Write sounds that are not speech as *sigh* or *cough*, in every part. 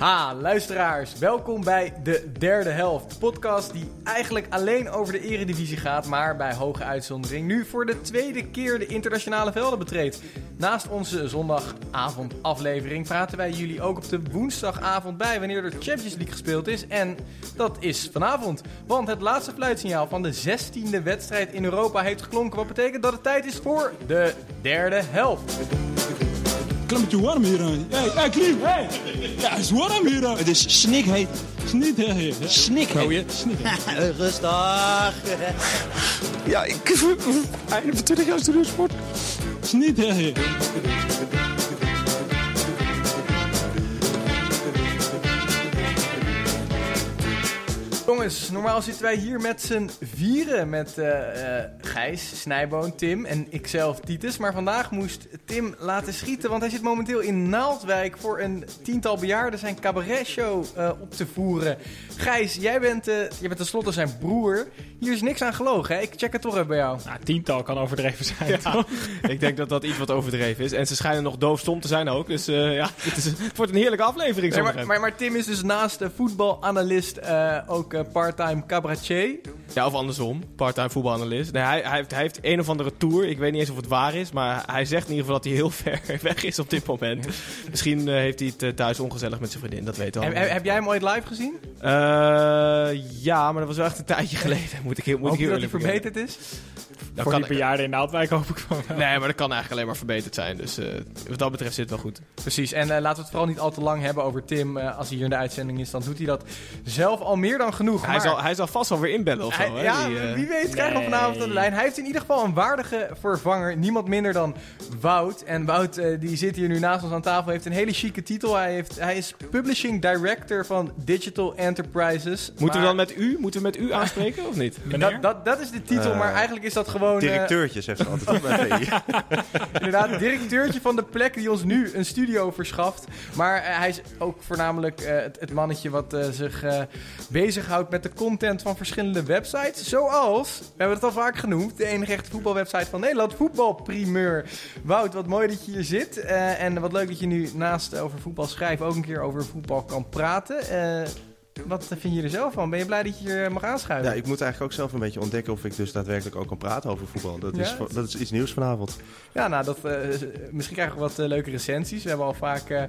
Ha, luisteraars, welkom bij de derde helft. De podcast die eigenlijk alleen over de eredivisie gaat, maar bij hoge uitzondering nu voor de tweede keer de internationale velden betreedt. Naast onze zondagavond aflevering praten wij jullie ook op de woensdagavond bij wanneer er Champions League gespeeld is. En dat is vanavond, want het laatste fluitsignaal van de 16e wedstrijd in Europa heeft geklonken. Wat betekent dat het tijd is voor de derde helft. Klimmetje warm hier aan. Hey, hey, Klim, hey! Ja, het is warm hier aan. Het is snikheet. Het is niet heel heet. hè? Snikheet. *laughs* Rustig. Ja, ik... Einde van 20 jaar studiosport. Het Jongens, normaal zitten wij hier met z'n vieren. Met eh, Gijs, Snijboon, Tim en ikzelf, Titus. Maar vandaag moest Tim laten schieten, want hij zit momenteel in Naaldwijk... voor een tiental bejaarden zijn cabaretshow eh op te voeren. Gijs, jij bent, jij bent tenslotte zijn broer. Hier is niks aan gelogen, hè? Ik check het toch even bij jou. Nou, tiental kan overdreven zijn. toch? Ik denk dat dat iets wat overdreven is. En ze schijnen nog doofstom te zijn ook. Dus ja, het, is, het wordt een heerlijke aflevering. Nee, maar, maar, maar Tim is dus naast de voetbalanalist ook part-time cabaretier. Ja, of andersom. Part-time voetbalanalist. Nee, hij, hij, heeft, hij heeft een of andere tour. Ik weet niet eens of het waar is. Maar hij zegt in ieder geval dat hij heel *laughs* ver weg is op dit moment. Misschien eh, heeft hij het eh, thuis ongezellig met zijn vriendin. Dat weten we Heb, allemaal. heb jij hem ooit live gezien? Eh, ja, maar dat was wel echt een tijdje *laughs* geleden. Moet ik heel, moet Hoop ik heel dat hij verbeterd is? Dat Voor kan, die bejaarden in Naaldwijk hoop ik van wel. nee, maar dat kan eigenlijk alleen maar verbeterd zijn. Dus eh, wat dat betreft zit het wel goed. Precies, en eh, laten we het vooral niet al te lang hebben over Tim. Eh, als hij hier in de uitzending is, dan doet hij dat zelf al meer dan genoeg. Hij, Maar- zal, hij zal vast wel weer inbellen of zo. Hij- hè, ja, die, wie weet krijgen we vanavond aan de lijn. Hij heeft in ieder geval een waardige vervanger. Niemand minder dan Wout. En Wout eh, die zit hier nu naast ons aan tafel. heeft een hele chique titel. Hij, heeft, hij is Publishing Director van Digital Enterprises. Moeten we dan met u, moeten we met u aanspreken of niet? *laughs* Dat, dat, dat is de titel, maar eigenlijk is dat gewoon... eh, Directeurtje, zegt ze altijd op bij VI. *laughs* Inderdaad, directeurtje van de plek die ons nu een studio verschaft. Maar eh, hij is ook voornamelijk eh, het, het mannetje wat zich bezighoudt met de content van verschillende websites. Zoals, we hebben het al vaak genoemd, de enige echte voetbalwebsite van Nederland, Voetbalprimeur. Wout, wat mooi dat je hier zit. En wat leuk dat je nu naast over voetbal schrijven ook een keer over voetbal kan praten. Eh, wat vind je er zelf van? Ben je blij dat je hier mag aanschuiven? Ja, ik moet eigenlijk ook zelf een beetje ontdekken of ik dus daadwerkelijk ook kan praten over voetbal. Dat, Ja, is, dat is iets nieuws vanavond. Ja, nou, dat, eh, misschien krijgen we wat eh, leuke recensies. We hebben al vaak eh,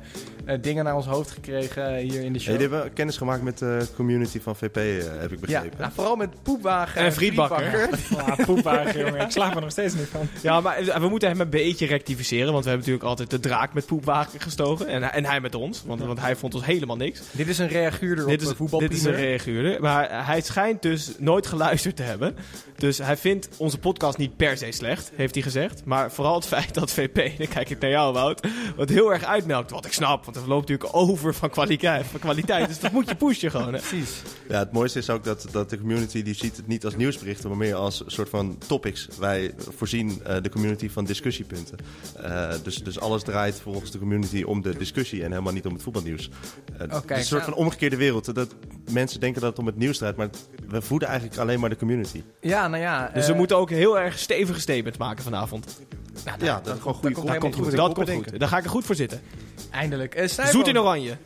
eh, dingen naar ons hoofd gekregen eh, hier in de show. Hey, jullie hebben kennis gemaakt met de community van VP, eh, heb ik ja, begrepen. nou, vooral met poepwagen En frietbakker. *laughs* Ja, poepwagen, jongen. Ik slaap er nog steeds niet van. Ja, maar we moeten hem een beetje rectificeren. Want we hebben natuurlijk altijd de draak met poepwagen gestogen. En, hij- en hij met ons. Want, want hij vond ons helemaal niks. Dit is een reaguurder Dit op is, eh. Dit is een reaguurder. Maar hij schijnt dus nooit geluisterd te hebben. Dus hij vindt onze podcast niet per se slecht, heeft hij gezegd. Maar vooral het feit dat VP, dan kijk ik naar jou Wout, wat heel erg uitmelkt. Wat ik snap, want er loopt natuurlijk over van kwaliteit. Van kwaliteit dus dat moet je pushen gewoon. Hè. Precies. Ja, het mooiste is ook dat, dat de community die ziet het niet als nieuwsberichten, maar meer als een soort van topics. Wij voorzien eh, de community van discussiepunten. Eh, dus, dus alles draait volgens de community om de discussie en helemaal niet om het voetbalnieuws. Eh, het is een soort nou- van omgekeerde wereld. Dat mensen denken dat het om het nieuws draait, maar we voeden eigenlijk alleen maar de community. Ja, nou ja. Dus eh, we moeten ook heel erg stevige statements maken vanavond. nou, Ja, dat, dat gewoon komt goede Dat komt goed. goed. Dat komt goed. Daar ga ik er goed voor zitten. Eindelijk. Eh, Snijboon. Zoet in oranje.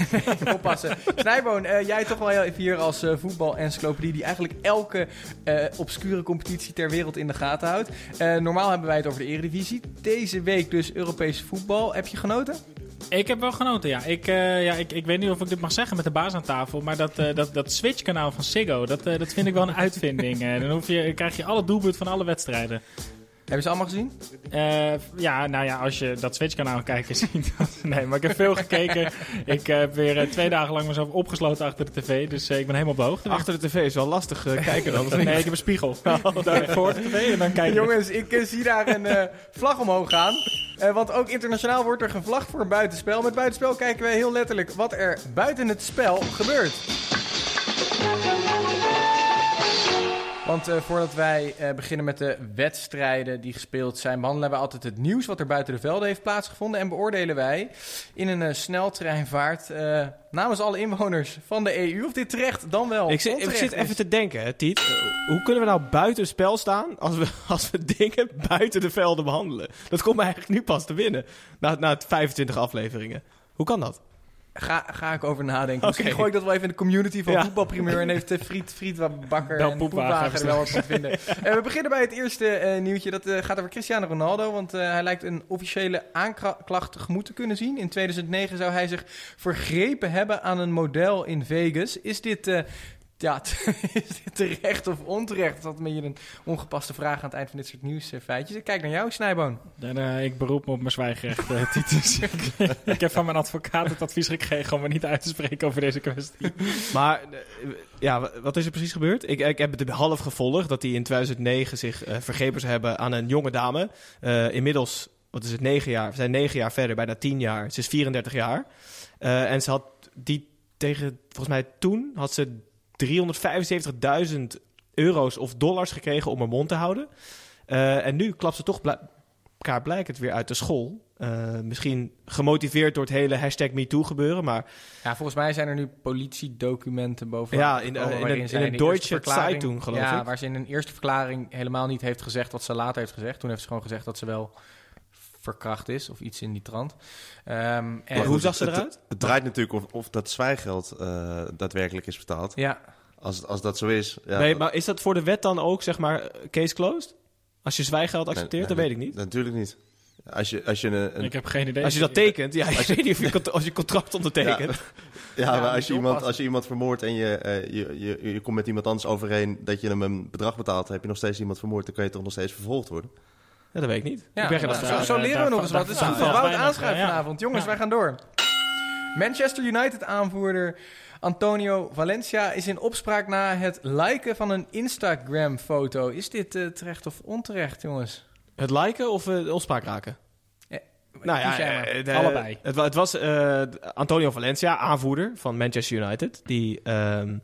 *laughs* Oppassen. Snijboon, eh, jij toch wel heel even hier als eh voetbal-encyclopedie... die eigenlijk elke eh, obscure competitie ter wereld in de gaten houdt. Eh, normaal hebben wij het over de Eredivisie. Deze week dus Europees voetbal. Heb je genoten? Ik heb wel genoten, ja. Ik, eh, ja ik, ik weet niet of ik dit mag zeggen met de baas aan tafel, maar dat, eh, dat, dat Switch-kanaal van Ziggo, dat, eh, dat vind ik wel een uitvinding. Dan hoef je, krijg je alle doelpunten van alle wedstrijden. Hebben ze allemaal gezien? Eh, ja, nou ja, als je dat Switch-kanaal kijkt, zie je dat. *laughs* Nee, maar ik heb veel gekeken. Ik heb weer eh, twee dagen lang mezelf opgesloten achter de tv. Dus eh, ik ben helemaal op de hoogte. Achter de tv is wel lastig kijken dan. Nee, ik heb een spiegel. *laughs* Daar voor de tv en dan kijk ik. Jongens, ik zie daar een eh, vlag omhoog gaan. Want ook internationaal wordt er gevlagd voor een buitenspel. Met buitenspel kijken wij heel letterlijk wat er buiten het spel gebeurt. Want eh, voordat wij eh, beginnen met de wedstrijden die gespeeld zijn, behandelen wij altijd het nieuws wat er buiten de velden heeft plaatsgevonden. En beoordelen wij in een eh, sneltreinvaart namens alle inwoners van de EU of dit terecht dan wel. Ik zit, ik zit even te denken, Tiet. Hoe kunnen we nou buiten spel staan als we, *laughs* als we dingen buiten de velden behandelen? Dat komt me eigenlijk nu pas te binnen. Na, na 25 afleveringen. Hoe kan dat? Ga, ga ik over nadenken. Misschien gooi ik dat wel even in de community van Ja. voetbalprimeur. En heeft friet, frietbakker Bel en Poepwagen er wel wat van vinden. *laughs* Eh, we beginnen bij het eerste eh, nieuwtje. Dat eh, gaat over Cristiano Ronaldo. Want hij lijkt een officiële aanklacht tegemoet te kunnen zien. In 2009 zou hij zich vergrepen hebben aan een model in Vegas. Is dit... ja, *laughs* is dit terecht of onterecht? Dat is een beetje een ongepaste vraag aan het eind van dit soort nieuwsfeitjes. Ik kijk naar jou, Snijboon. En, eh, ik beroep me op mijn zwijgrecht, eh, Titus. *laughs* *laughs* ik heb van mijn advocaat het advies gekregen om me niet uit te spreken over deze kwestie. Maar eh, ja, wa- wat is er precies gebeurd? Ik, ik heb het half gevolgd dat hij in 2009 zich eh, vergrepen zou hebben aan een jonge dame. Eh, inmiddels, wat is het, negen jaar? We zijn negen jaar verder, bijna tien jaar. Ze is 34 jaar. Eh, en ze had die tegen, volgens mij toen, had ze 375.000 euro's of dollars gekregen om haar mond te houden. Eh, en nu klapt ze toch klaarblijkend weer uit de school. Eh, misschien gemotiveerd door het hele hashtag MeToo gebeuren, maar Ja, volgens mij zijn er nu politiedocumenten boven. Ja, in, eh, in een- in een Deutsche Zeitung, geloof ja, ik. waar ze in een eerste verklaring helemaal niet heeft gezegd wat ze later heeft gezegd. Toen heeft ze gewoon gezegd dat ze wel verkracht is of iets in die trant. Ehm, en Maar hoe zag ze het- eruit? Het, draait natuurlijk of, of dat zwijgeld eh, daadwerkelijk is betaald. Ja, Als, als dat zo is... Ja, nee, maar is dat voor de wet dan ook, zeg maar, case closed? Als je zwijgeld accepteert, Nee, dat weet ik niet. Natuurlijk niet. Als je, als je een, een- Ik heb geen idee. Als je dat tekent, ja, ik weet niet of je, cont- als je contract ondertekent. ja, maar als je, je iemand, als je iemand vermoordt en je, eh, je, je, je komt met iemand anders overeen dat je hem een bedrag betaalt, heb je nog steeds iemand vermoord, dan kan je toch nog steeds vervolgd worden. Ja, dat weet ik niet. ja ik ben geen nou, advocaat. zo, zo leren we nog eens wat. Het is goed Wout aanschuiven vanavond. Jongens, wij gaan door. Manchester United aanvoerder Antonio Valencia is in opspraak na het liken van een Instagram foto. Is dit eh, terecht of onterecht, jongens? Het liken of eh, de opspraak raken? Eh, nou ja, de- Allebei. Het, het was Antonio Valencia, aanvoerder van Manchester United. Die ehm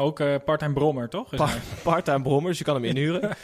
Ook eh part-time brommer, toch? Pa- *laughs* part-time brommer, dus je kan hem inhuren. *laughs*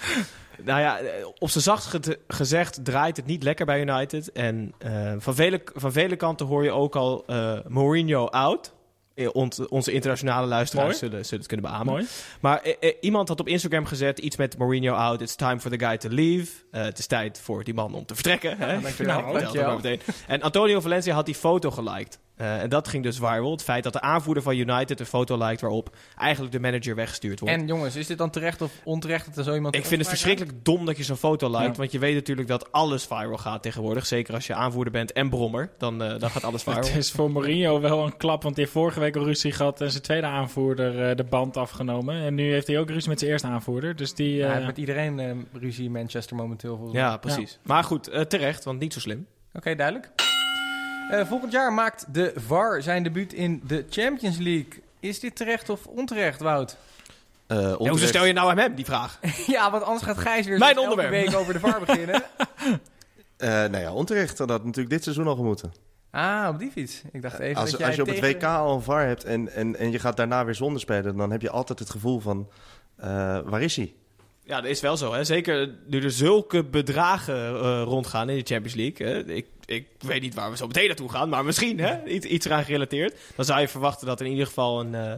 nou ja, eh, op zijn zacht ge- gezegd draait het niet lekker bij United. En eh, van, vele, van vele kanten hoor je ook al eh, Mourinho out. Eh, ont- onze internationale luisteraars zullen, zullen het kunnen beamen. Mooi. Maar iemand had op Instagram gezet iets met Mourinho out. It's time for the guy to leave. Eh, het is tijd voor die man om te vertrekken. Hè? dankjewel, Nou, dankjewel. En Antonio Valencia had die foto geliked. Eh, en dat ging dus viral. Het feit dat de aanvoerder van United een foto liked waarop eigenlijk de manager weggestuurd wordt. En jongens, is dit dan terecht of onterecht dat er zo iemand... Ik vind het verschrikkelijk dom dat je zo'n foto liked. Ja. Want je weet natuurlijk dat alles viral gaat tegenwoordig. Zeker als je aanvoerder bent en brommer. Dan, eh, dan gaat alles *laughs* viral. Het is voor Mourinho wel een klap, want hij heeft vorige week al ruzie gehad en zijn tweede aanvoerder eh, de band afgenomen. En nu heeft hij ook ruzie met zijn eerste aanvoerder. Dus die. Ja, eh, met iedereen ruzie in Manchester momenteel volgens mij. Ja, precies. Maar goed, eh, terecht, want niet zo slim. Oké, duidelijk. Eh, volgend jaar maakt de VAR zijn debuut in de Champions League. Is dit terecht of onterecht, Wout? Eh, Ja, hoezo onterecht- stel je nou aan hem die vraag? *laughs* ja, want anders gaat Gijs weer Mijn onderwerp. week over de VAR beginnen. *laughs* Eh, nou ja, onterecht. Dat had natuurlijk dit seizoen al gemoeten. ah, op die fiets. Ik dacht even Als, dat jij als je op het WK al een VAR hebt en, en, en je gaat daarna weer zonder spelen, dan heb je altijd het gevoel van, eh, waar is hij? Ja, dat is wel zo. Hè? Zeker nu er zulke bedragen eh, rondgaan in de Champions League. Hè? Ik, ik weet niet waar we zo meteen naartoe gaan, maar misschien hè? Iets, iets eraan gerelateerd. Dan zou je verwachten dat in ieder geval een eh,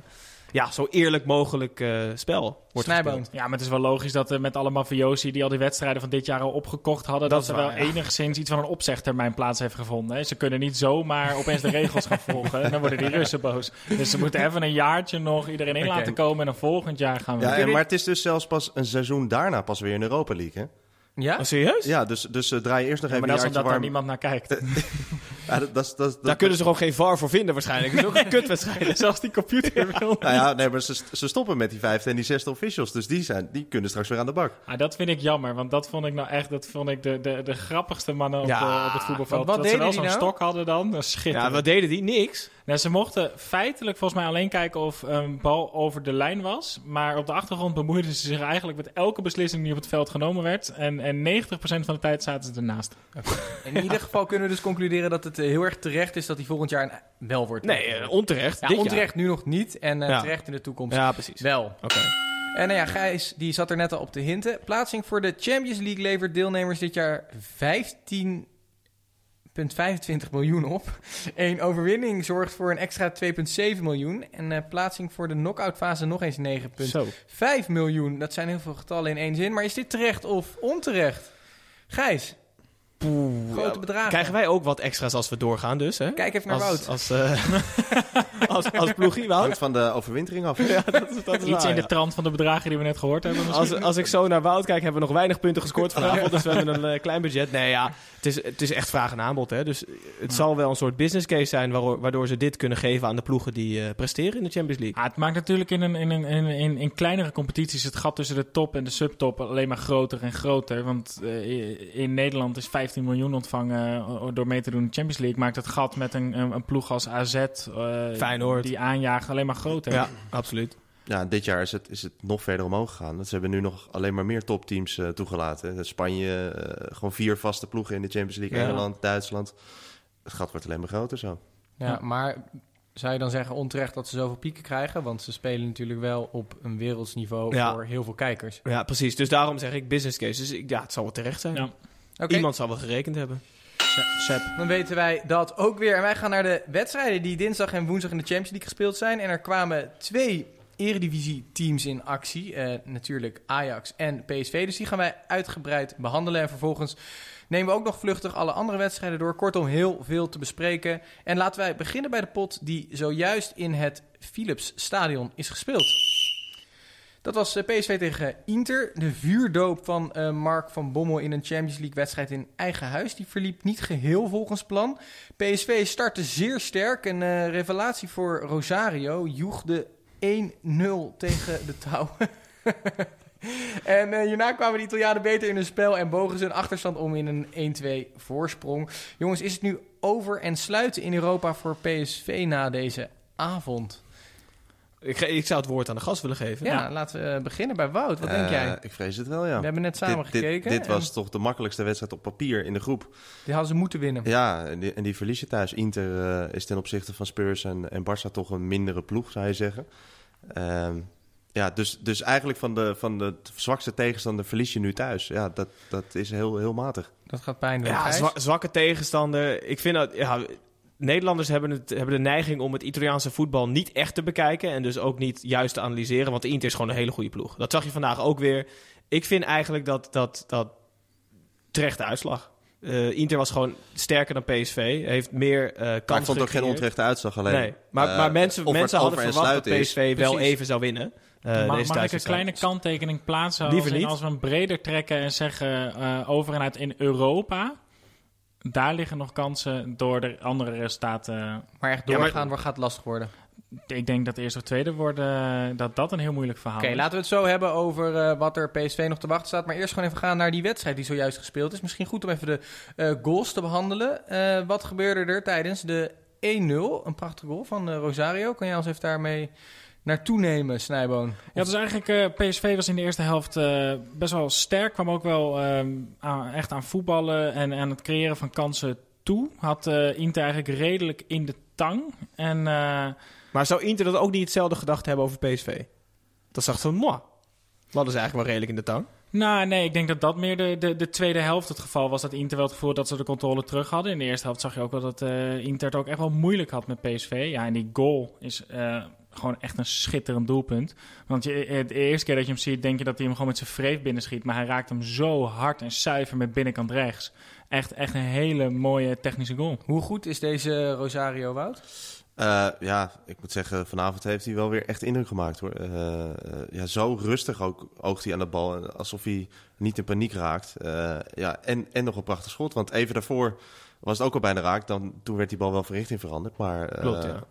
ja, zo eerlijk mogelijk eh, spel wordt gespeeld. Ja, maar het is wel logisch dat eh, met alle mafiosi die al die wedstrijden van dit jaar al opgekocht hadden, Dat er wel ja. enigszins iets van een opzegtermijn plaats heeft gevonden. Hè. Ze kunnen niet zomaar opeens de regels gaan volgen. En dan worden die Russen boos. Dus ze moeten even een jaartje nog iedereen in laten komen en dan volgend jaar gaan we. Ja, en, maar het is dus zelfs pas een seizoen daarna pas weer in de Europa League, hè? Ja? Oh, serieus? Ja, dus, dus eh, draai eerst nog Ja, even maar dat is omdat daar warm. niemand naar kijkt. *laughs* Ja, dat, dat, dat, Daar dat- kunnen ze gewoon geen VAR voor vinden waarschijnlijk. Het is ook een kutwedstrijd. *laughs* Zelfs die computer wil. Nou ja, nee, maar ze, ze stoppen met die vijfde en die zesde officials. Dus die, zijn, die kunnen straks weer aan de bak. Ah, dat vind ik jammer, want dat vond ik nou echt dat vond ik de, de, de grappigste mannen op, Ja, de, op het voetbalveld. want wat dat ze deden wel die zo'n nou? stok hadden dan, dat is Ja, schitterend. wat deden die? Niks. Nou, ze mochten feitelijk volgens mij alleen kijken of een bal over de lijn was. Maar op de achtergrond bemoeiden ze zich eigenlijk met elke beslissing die op het veld genomen werd. En, en 90% van de tijd zaten ze ernaast. In ieder geval kunnen we dus concluderen dat het eh, heel erg terecht is dat hij volgend jaar wel wordt. Nee, eh, onterecht. ja, Dit jaar. onterecht nu nog niet en eh, Ja. terecht in de toekomst Ja, precies. wel. Oké. En nou ja, Gijs die zat er net al op te hinten. Plaatsing voor de Champions League levert deelnemers dit jaar 15,25 miljoen op. Eén overwinning zorgt voor een extra 2,7 miljoen. En eh, plaatsing voor de knock-out fase nog eens 9,5 Zo. miljoen. Dat zijn heel veel getallen in één zin. Maar is dit terecht of onterecht? Gijs, grote Ja, bedragen. Krijgen wij ook wat extra's als we doorgaan dus, hè? Kijk even naar als, Wout. Als, eh *laughs* als, als ploegie, Wout. Hangt van de overwintering af. Ja, dat is, dat is Iets waar, in de ja. trant van de bedragen die we net gehoord hebben. misschien. Als, als ik zo naar Wout kijk, hebben we nog weinig punten gescoord vanavond. Dus we hebben een eh, klein budget. Nee, ja, het is, het is echt vraag en aanbod. Hè. Dus het zal wel een soort business case zijn... Waardoor, waardoor ze dit kunnen geven aan de ploegen die eh, presteren in de Champions League. Ah, het maakt natuurlijk in, een, in, een, in, in, in kleinere competities het gat tussen de top en de subtop alleen maar groter en groter. Want eh, in Nederland is 15 miljoen ontvangen eh, door mee te doen in de Champions League. Maakt het gat met een, een, een ploeg als AZ, eh, Feyenoord. die aanjaagt, alleen maar groter. Ja, absoluut. Ja, dit jaar is het, is het nog verder omhoog gegaan. Ze hebben nu nog alleen maar meer topteams eh, toegelaten. Spanje, eh, gewoon vier vaste ploegen in de Champions League. Ja. Engeland, Duitsland. Het gat wordt alleen maar groter zo. Ja, maar zou je dan zeggen onterecht dat ze zoveel pieken krijgen? Want ze spelen natuurlijk wel op een wereldsniveau Ja. voor heel veel kijkers. Ja, precies. Dus daarom zeg ik business case. Dus ik, ja, het zal wel terecht zijn. Ja. Iemand zal wel gerekend hebben. Sepp. dan weten wij dat ook weer. En wij gaan naar de wedstrijden die dinsdag en woensdag in de Champions League gespeeld zijn. En er kwamen twee eredivisie-teams in actie. Eh, natuurlijk Ajax en PSV. Dus die gaan wij uitgebreid behandelen. En vervolgens nemen we ook nog vluchtig alle andere wedstrijden door. Kortom, heel veel te bespreken. En laten wij beginnen bij de pot die zojuist in het Philips Stadion is gespeeld. Dat was eh, PSV tegen Inter. De vuurdoop van eh, Mark van Bommel in een Champions League wedstrijd in eigen huis. Die verliep niet geheel volgens plan. PSV startte zeer sterk. Een eh, revelatie voor Rosario. Joeg de 1-0 tegen de touw. *laughs* en eh, hierna kwamen de Italianen beter in hun spel en bogen ze achterstand om in een 1-2 voorsprong. Jongens, is het nu over en sluiten in Europa voor PSV na deze avond? Ik, ik zou het woord aan de gast willen geven. Ja, laten we beginnen bij Wout. Wat denk Eh, jij? Ik vrees het wel, ja. We hebben net samen dit, dit- gekeken. Dit, en was toch de makkelijkste wedstrijd op papier in de groep. Die hadden ze moeten winnen. Ja, en die, en die verlies je thuis. Inter eh, is ten opzichte van Spurs en, en Barça toch een mindere ploeg, zou je zeggen. Ehm, ja, dus, dus eigenlijk van de, van de zwakste tegenstander verlies je nu thuis. Ja, dat, dat is heel, heel matig. Dat gaat pijn doen. Ja, zwa- zwakke tegenstander. Ik vind dat... Ja, Nederlanders hebben, het, hebben de neiging om het Italiaanse voetbal niet echt te bekijken. En dus ook niet juist te analyseren. Want de Inter is gewoon een hele goede ploeg. Dat zag je vandaag ook weer. Ik vind eigenlijk dat dat, dat terechte uitslag. Eh, Inter was gewoon sterker dan PSV. Heeft meer eh Maar kans ik vond het ook geen onterechte uitslag alleen. Nee, maar, Eh, maar mensen, mensen hadden verwacht dat is- PSV wel Precies. even zou winnen. eh, mag deze mag ik een kleine kanttekening plaatsen? Als, Liever in- niet. als we hem breder trekken en zeggen eh, over en uit in Europa... Daar liggen nog kansen door de andere resultaten. Maar echt Ja, maar- doorgaan waar gaat het lastig worden. Ik denk dat eerste of tweede worden, dat dat een heel moeilijk verhaal Oké, is. laten we het zo hebben over eh, wat er PSV nog te wachten staat. Maar eerst gewoon even gaan naar die wedstrijd die zojuist gespeeld is. Misschien goed om even de eh, goals te behandelen. Eh, wat gebeurde er tijdens de 1-0? Een prachtige goal van Rosario. Kan jij ons even daarmee naartoe nemen, Snijboon? Ja, dus eigenlijk eh, PSV was in de eerste helft eh, best wel sterk. Kwam ook wel ehm, aan- echt aan voetballen en aan het creëren van kansen toe. Had eh, Inter eigenlijk redelijk in de tang. En eh, Maar zou Inter dat ook niet hetzelfde gedacht hebben over PSV? Dat zag van, moi. Dat is eigenlijk wel redelijk in de tang. nou, nee, ik denk dat dat meer de, de, de tweede helft het geval was. Dat Inter wel het gevoel dat ze de controle terug hadden. In de eerste helft zag je ook wel dat eh, Inter het ook echt wel moeilijk had met PSV. Ja, en die goal is eh, gewoon echt een schitterend doelpunt. Want je, eh, de eerste keer dat je hem ziet, denk je dat hij hem gewoon met zijn vreef binnenschiet. Maar hij raakt hem zo hard en zuiver met binnenkant rechts. Echt, echt een hele mooie technische goal. Hoe goed is deze Rosario, Wout? Eh, ja, ik moet zeggen, vanavond heeft hij wel weer echt indruk gemaakt hoor. Eh, eh, ja, zo rustig ook oogt hij aan de bal. en Alsof hij niet in paniek raakt. Eh, ja, en, en nog een prachtig schot. Want even daarvoor was het ook al bijna raak. Dan, toen werd die bal wel van richting veranderd. Maar eh, Klopt, ja.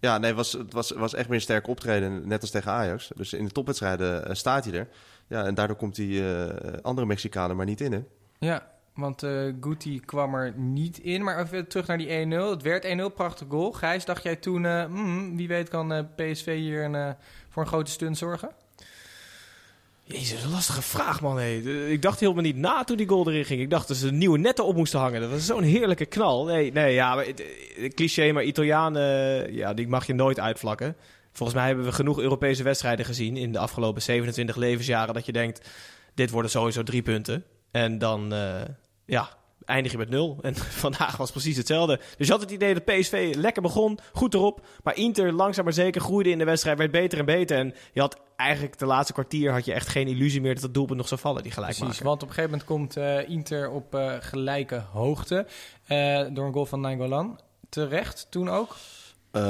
Ja, nee, was, het was, was echt weer een sterk optreden. Net als tegen Ajax. Dus in de topwedstrijden eh, staat hij er. Ja, en daardoor komt die eh, andere Mexicanen maar niet in. Hè? Ja, want eh Guti kwam er niet in. Maar even terug naar die 1-0. Het werd 1-0, prachtig goal. Gijs, dacht jij toen, hmm, wie weet kan PSV hier een, voor een grote stunt zorgen? Jezus, een lastige vraag, man. Ik dacht helemaal niet na toen die goal erin ging. Ik dacht dat ze een nieuwe netten op moesten hangen. Dat was zo'n heerlijke knal. Nee, nee ja, maar cliché, maar Italianen, ja, die mag je nooit uitvlakken. Volgens mij hebben we genoeg Europese wedstrijden gezien in de afgelopen 27 levensjaren. Dat je denkt, dit worden sowieso drie punten. En dan, eh, ja, eindig je met nul. En *laughs* vandaag was precies hetzelfde. Dus je had het idee dat PSV lekker begon, goed erop. Maar Inter langzaam maar zeker groeide in de wedstrijd, werd beter en beter. En je had eigenlijk de laatste kwartier had je echt geen illusie meer dat het doelpunt nog zou vallen, die gelijk Precies, want op een gegeven moment komt eh, Inter op eh, gelijke hoogte. eh, door een goal van Nainggolan. Terecht, toen ook. Eh,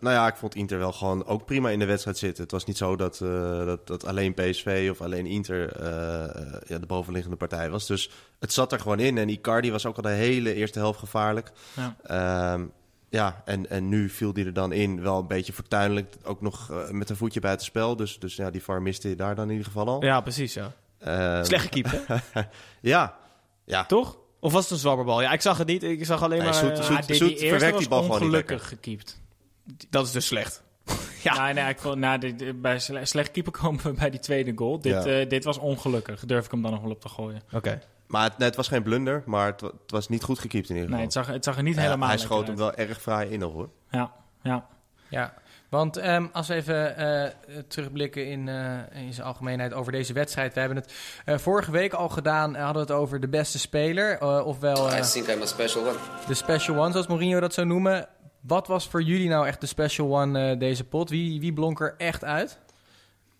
nou ja, ik vond Inter wel gewoon ook prima in de wedstrijd zitten. Het was niet zo dat, eh, dat, dat alleen PSV of alleen Inter eh, ja, de bovenliggende partij was. Dus het zat er gewoon in. En Icardi was ook al de hele eerste helft gevaarlijk. Ja. Ehm, ja, en, en nu viel die er dan in. Wel een beetje fortuinlijk. Ook nog met een voetje buiten spel. Dus, dus ja, die VAR miste je daar dan in ieder geval al. Ja, precies, ja. Ehm, Slecht gekiept? *laughs* Ja, ja. Toch? Of was het een zwabberbal? Ja, ik zag het niet. Ik zag alleen Nee, maar... Zoet- Zoet- Ah, Zoet die verwerkt bal gewoon niet ongelukkig gekiept. Dat is dus slecht. *laughs* Ja. Ja, nee, ik vond, nou, dit- bij sle- slecht keeper komen we bij die tweede goal. Dit, Ja. eh, dit was ongelukkig. Durf ik hem dan nog wel op te gooien. Oké. Maar het, nee, het was geen blunder. Maar het, het was niet goed gekiept in ieder Nee, geval. het zag, het zag er niet Ja, helemaal hij schoot hem uit. wel erg fraai in nog hoor. Ja, ja. Ja, want ehm, als we even eh, terugblikken in, eh, in zijn algemeenheid over deze wedstrijd. We hebben het eh, vorige week al gedaan, hadden we het over de beste speler. eh, ofwel I think I'm a special one. de special one, zoals Mourinho dat zou noemen. Wat was voor jullie nou echt de special one eh, deze pot? Wie, wie blonk er echt uit?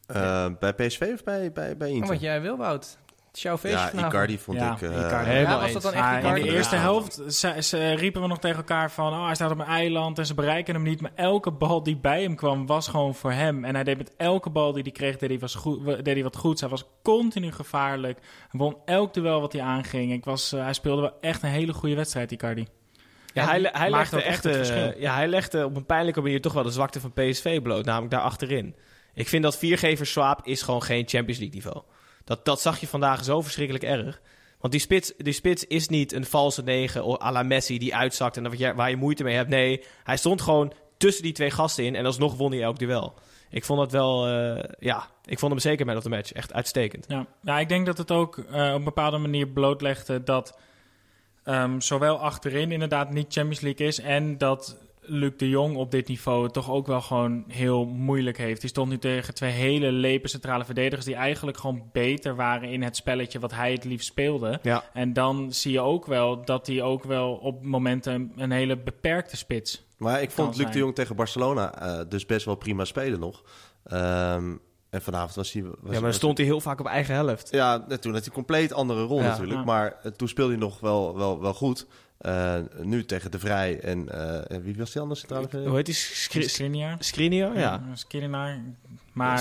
Eh, bij PSV of bij, bij, bij Oh, Inter? wat jij wil, Wout. Het is jouw feestje ja, vanavond. Icardi vond Ja, ik... eh, Icardi. Ja, was dat dan echt Ah, in de eerste Ja. helft ze, ze riepen we nog tegen elkaar van... oh, hij staat op een eiland en ze bereiken hem niet. Maar elke bal die bij hem kwam, was gewoon voor hem. En hij deed met elke bal die hij kreeg, deed hij, was goed, deed hij wat goeds. Hij was continu gevaarlijk. Hij won elk duel wat hij aanging. Ik was, hij speelde wel echt een hele goede wedstrijd, Icardi. Ja, hij, hij, legde echt echt, het eh, verschil. ja, hij legde op een pijnlijke manier toch wel de zwakte van PSV bloot. Namelijk daar achterin. Ik vind dat viergever Swaap is gewoon geen Champions League niveau. Dat, dat zag je vandaag zo verschrikkelijk erg. Want die spits, die spits is niet een valse negen of à la Messi die uitzakt en waar je, waar je moeite mee hebt. Nee, hij stond gewoon tussen die twee gasten in en alsnog won hij elk duel. Ik vond het wel, eh, ja, ik vond hem zeker man of the match. Echt uitstekend. Ja, ja ik denk dat het ook eh, op een bepaalde manier blootlegde dat ehm, zowel achterin inderdaad niet Champions League is en dat Luc de Jong op dit niveau het toch ook wel gewoon heel moeilijk heeft. Die stond nu tegen twee hele lepe centrale verdedigers die eigenlijk gewoon beter waren in het spelletje wat hij het liefst speelde. Ja. En dan zie je ook wel dat hij ook wel op momenten een hele beperkte spits. Maar ik vond Luc de. Jong tegen Barcelona eh, dus best wel prima spelen nog. Ehm, en vanavond was hij... Was, Ja, maar dan stond hij heel vaak op eigen helft. Ja, net toen had hij een compleet andere rol Ja. natuurlijk. Ja. Maar eh, toen speelde hij nog wel, wel, wel goed. Eh, nu tegen De Vrij en eh, en wie was die anders centrale Hoe heet die? Skri- Skriniar. Skriniar? Ja. Skriniar. Maar?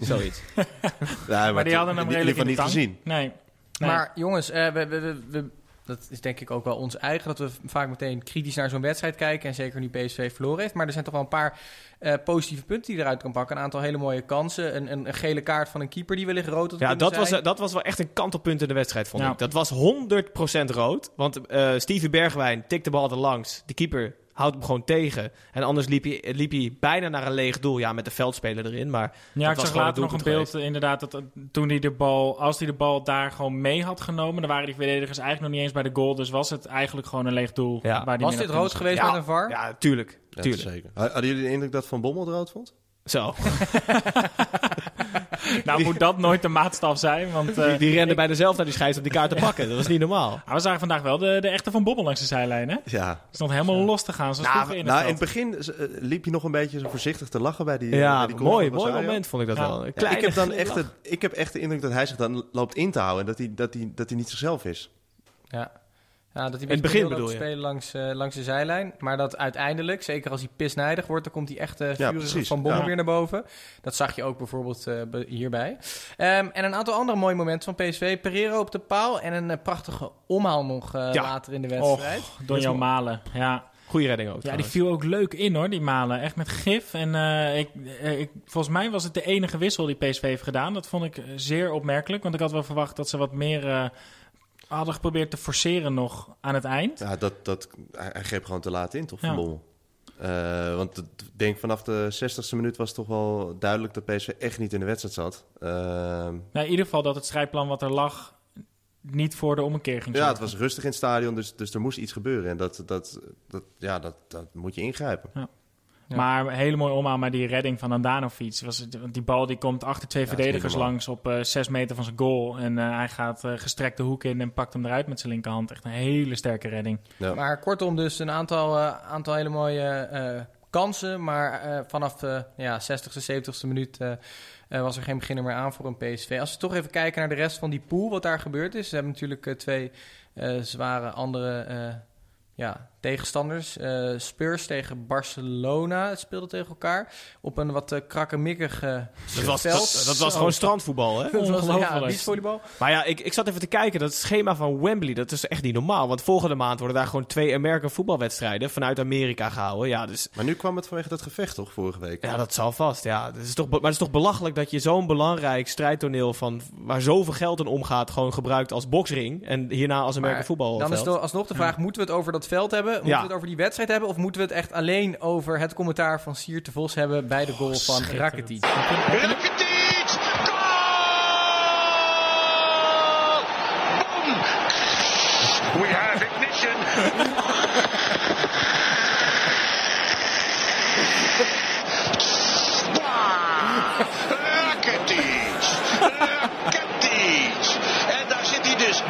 Zoiets. *laughs* Ja, maar die hadden hem redelijk in niet de gezien. Nee. nee. Maar jongens, eh, we, we, we, we- dat is denk ik ook wel ons eigen... dat we vaak meteen kritisch naar zo'n wedstrijd kijken... en zeker nu PSV verloren heeft. Maar er zijn toch wel een paar eh, positieve punten die je eruit kan pakken. Een aantal hele mooie kansen. Een, een, een gele kaart van een keeper die wellicht rood had Ja, dat was, zijn. dat was wel echt een kantelpunt in de wedstrijd, vond Ja. ik. Dat was 100% rood. Want eh Stevie Bergwijn tikt de bal er langs. De keeper houdt hem gewoon tegen. En anders liep hij, liep hij bijna naar een leeg doel. Ja, met de veldspeler erin. Maar Ja, dat ik was zag later het nog een beeld eh, inderdaad dat eh, toen hij de bal, als hij de bal daar gewoon mee had genomen, dan waren die verdedigers eigenlijk nog niet eens bij de goal, dus was het eigenlijk gewoon een leeg doel. Ja. waar die Was dit rood geweest Ja. met een VAR? Ja, tuurlijk. Ja, tuurlijk. zeker. Hadden jullie de indruk dat Van Bommel het rood vond? Zo. *laughs* *laughs* *laughs* Nou moet dat nooit de maatstaf zijn, want eh, Die, die rende bijna zelf naar die scheids om die kaart te pakken. Dat was niet normaal. *laughs* ah, we zagen vandaag wel de, de echte Van Bobbel langs de zijlijn, hè? Ja. Stond helemaal los te gaan, zoals Nou, in het nou, in het begin eh, liep je nog een beetje zo voorzichtig te lachen bij die, eh, Ja, bij die mooi, moment vond ik dat Ja. wel. Ik, heb dan echt de, ik heb echt de indruk dat hij zich dan loopt in te houden en dat hij, dat hij, dat hij niet zichzelf is. Ja. Ja, dat hij In het begin bedoel je? spelen langs, eh, langs de zijlijn. Maar dat uiteindelijk, zeker als hij pisnijdig wordt, dan komt hij echt uh, vurig precies. van Bommel Ja. weer naar boven. Dat zag je ook bijvoorbeeld eh, hierbij. Ehm, en een aantal andere mooie momenten van PSV. Pereiro op de paal en een prachtige omhaal nog eh, Ja. later in de wedstrijd. Door jouw malen, ja. Goeie redding ook. Ja, die viel ook leuk in hoor, die malen. Echt met gif. En eh, ik, ik, volgens mij was het de enige wissel die PSV heeft gedaan. Dat vond ik zeer opmerkelijk. Want ik had wel verwacht dat ze wat meer eh, hadden geprobeerd te forceren nog aan het eind. Ja, dat, dat, hij, hij greep gewoon te laat in, toch, Van Ja. Bommel? Eh, want het- ik denk vanaf de 60ste minuut was toch wel duidelijk dat PSV echt niet in de wedstrijd zat. Eh, Nou, in ieder geval dat het strijdplan wat er lag niet voor de ommekeer ging ja, het was rustig in het stadion, dus, dus er moest iets gebeuren. En dat, dat, dat, ja, dat, dat moet je ingrijpen. Ja. Maar een hele mooie omhaal, maar die redding van Andanovic. Was het, want die bal die komt achter twee Ja, verdedigers langs op eh zes meter van zijn goal. En eh, hij gaat eh, gestrekt de hoek in en pakt hem eruit met zijn linkerhand. Echt een hele sterke redding. Ja. Maar kortom, dus een aantal, aantal hele mooie eh, kansen. Maar eh, vanaf de ja, 60ste, 70ste minuut was er geen beginner meer aan voor een PSV. Als we toch even kijken naar de rest van die pool, wat daar gebeurd is. Ze hebben natuurlijk twee eh, zware andere eh, ja, tegenstanders. Eh, Spurs tegen Barcelona het speelde tegen elkaar. Op een wat uh, krakkemikkig eh, Dat was, veld. dat, dat was gewoon strandvoetbal, hè? *laughs* Dat was ja, beachvolleybal. Maar ja, ik, ik zat even te kijken. Dat schema van Wembley, dat is echt niet normaal. Want volgende maand worden daar gewoon twee American voetbalwedstrijden vanuit Amerika gehouden. Ja, dus Maar nu kwam het vanwege dat gevecht, toch, vorige week? ja, dat zal vast. Ja, dat is toch, maar het is toch belachelijk dat je zo'n belangrijk strijdtoneel van waar zoveel geld in omgaat, gewoon gebruikt als boksring. En hierna als American Maar voetbalveld. Dan is het alsnog de vraag, moeten we het over dat veld hebben? Moeten Ja. we het over die wedstrijd hebben? Of moeten we het echt alleen over het commentaar van Siert de Vos hebben bij de goal van schitterend. Rakitic? Rakitic! Goal! Boom! We have ignition. Zwaar! Rakitic! Rakitic! En daar zit hij dus 0-2.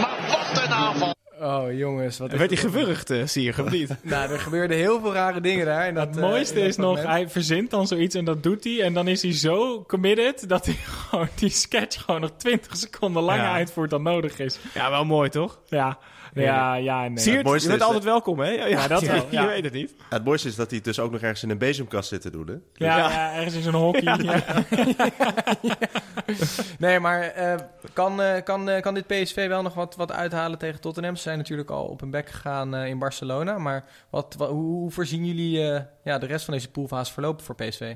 Maar wat een aanval! Oh jongens, wat Werd hij gewurgd, eh, zie je, of niet? *laughs* Nou, er gebeurden heel veel rare dingen daar. En dat, Het eh, mooiste in dat is nog, moment. hij verzint dan zoiets en dat doet hij. En dan is hij zo committed dat hij *laughs* gewoon die sketch gewoon nog 20 seconden langer Ja. uitvoert dan nodig is. Ja, wel mooi, toch? Ja, ja, ja. Nee. Siert, mooiste je bent is, altijd welkom, hè? Ja, Ja, dat *laughs* wel, Je weet het niet. Het mooiste is dat hij het dus ook nog ergens in een bezemkast zit te doen, hè? ja, Ja. ja, ergens in zo'n hockey. Ja. *laughs* *laughs* Nee, maar eh, kan, eh, kan, eh, kan dit PSV wel nog wat, wat uithalen tegen Tottenham? Ze zijn natuurlijk al op hun bek gegaan eh, in Barcelona. Maar wat, wa- hoe, hoe voorzien jullie eh, ja, de rest van deze poolfase verlopen voor PSV?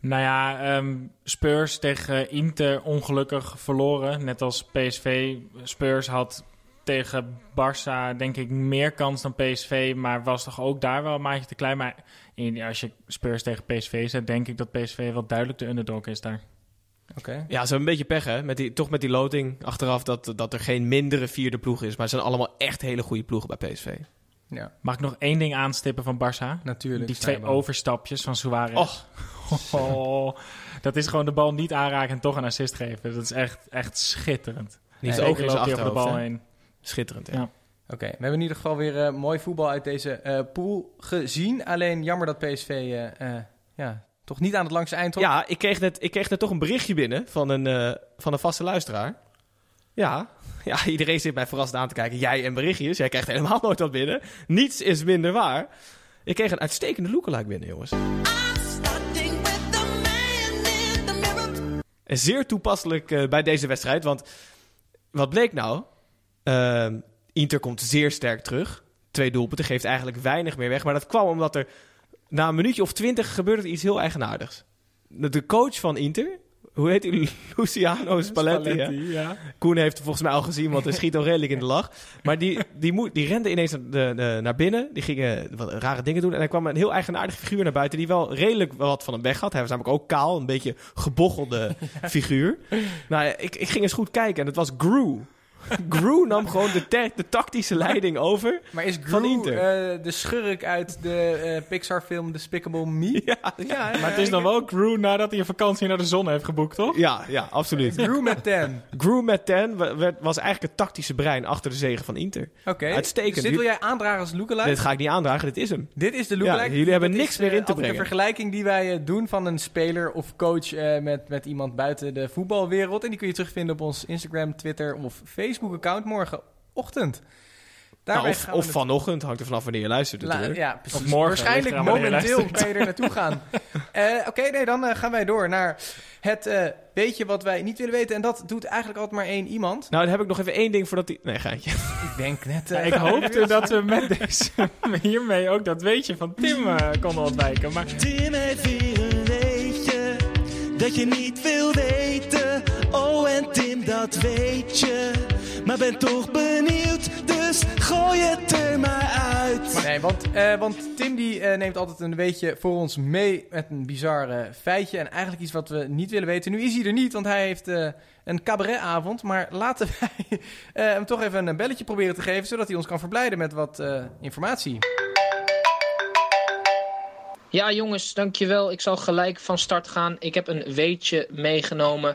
Nou ja, ehm, Spurs tegen Inter ongelukkig verloren. Net als PSV. Spurs had tegen Barça denk ik meer kans dan PSV, maar was toch ook daar wel een maatje te klein. Maar in, als je Spurs tegen PSV zet, denk ik dat PSV wel duidelijk de underdog is daar. Oké. Ja, ze hebben een beetje pech, hè? Met die, toch met die loting achteraf dat, dat er geen mindere vierde ploeg is. Maar het zijn allemaal echt hele goede ploegen bij PSV. Ja, Mag ik nog één ding aanstippen van Barça? natuurlijk. Die twee overstapjes van Suarez. Och. *laughs* Oh, dat is gewoon de bal niet aanraken en toch een assist geven. Dat is echt, echt schitterend. Niet zo ook in zijn loopt hij over de bal heen. Schitterend, ja. Ja. Oké, we hebben in ieder geval weer eh, mooi voetbal uit deze eh, pool gezien. Alleen jammer dat PSV eh, eh, ja, toch niet aan het langste eind trok. Ja, ik kreeg, net, ik kreeg net toch een berichtje binnen van een, eh, van een vaste luisteraar. Ja. *laughs* ja, iedereen zit mij verrast aan te kijken. Jij en berichtjes. Jij krijgt helemaal nooit wat binnen. Niets is minder waar. Ik kreeg een uitstekende lookalike binnen, jongens. En zeer toepasselijk eh, bij deze wedstrijd. Want wat bleek nou? Ehm, Inter komt zeer sterk terug. Twee doelpunten, geeft eigenlijk weinig meer weg. Maar dat kwam omdat er na een minuutje of twintig gebeurde iets heel eigenaardigs. De coach van Inter, hoe heet hij? *laughs* Luciano Spalletti. ja. Koen heeft het volgens mij al gezien, want hij schiet al redelijk in de lach. Maar die, die, moet, die rende ineens de, de, naar binnen. Die gingen wat rare dingen doen. En er kwam een heel eigenaardig figuur naar buiten... die wel redelijk wat van hem weg had. Hij was namelijk ook kaal, een beetje gebochelde *laughs* figuur. Nou, ik, ik ging eens goed kijken en het was Gru. *laughs* Gru nam gewoon de, tactische leiding over. Maar is Van Gru Inter. eh, de schurk uit de eh, Pixar-film Despicable Me? *laughs* Ja, Ja, Maar het is dan wel Crew nadat hij een vakantie naar de zon heeft geboekt, toch? ja, ja absoluut. Gru met 10. *laughs* Gru met 10 wa- werd- was eigenlijk het tactische brein achter de zegen van Inter. Oké. Uitstekend. Dus dit wil jij aandragen als lookalike? Dit ga ik niet aandragen, dit is hem. Dit is de lookalike. Ja, jullie hebben Dat niks is, meer eh, in te altijd brengen. een vergelijking die wij eh, doen van een speler of coach eh, met, met iemand buiten de voetbalwereld. En die kun je terugvinden op ons Instagram, Twitter of Facebook-account. Morgen zondagochtend. Daarbij Nou, of, of vanochtend, hangt er vanaf wanneer je luistert La- natuurlijk. ja, precies. Of morgen, Waarschijnlijk momenteel kan je er naartoe gaan. *laughs* Eh, Oké, nee, dan eh, gaan wij door naar het eh beetje wat wij niet willen weten. En dat doet eigenlijk altijd maar één iemand. Nou, dan heb ik nog even één ding voordat die... Nee, geintje. Ik denk net... Ja, ik hoopte dat we met deze, *laughs* hiermee ook dat weetje van Tim eh, konden ontwijken. Maar Tim heeft weer een weetje dat je niet wil weten. Oh, en Tim, dat weet je. Maar ben toch benieuwd, dus gooi het er maar uit. Nee, want, eh, want Tim die eh, neemt altijd een beetje voor ons mee met een bizar eh, feitje. En eigenlijk iets wat we niet willen weten. Nu is hij er niet, want hij heeft eh, een cabaretavond. Maar laten *laughs* wij eh, hem toch even een belletje proberen te geven... zodat hij ons kan verblijden met wat eh, informatie. Ja, jongens, dankjewel. Ik zal gelijk van start gaan. Ik heb een weetje meegenomen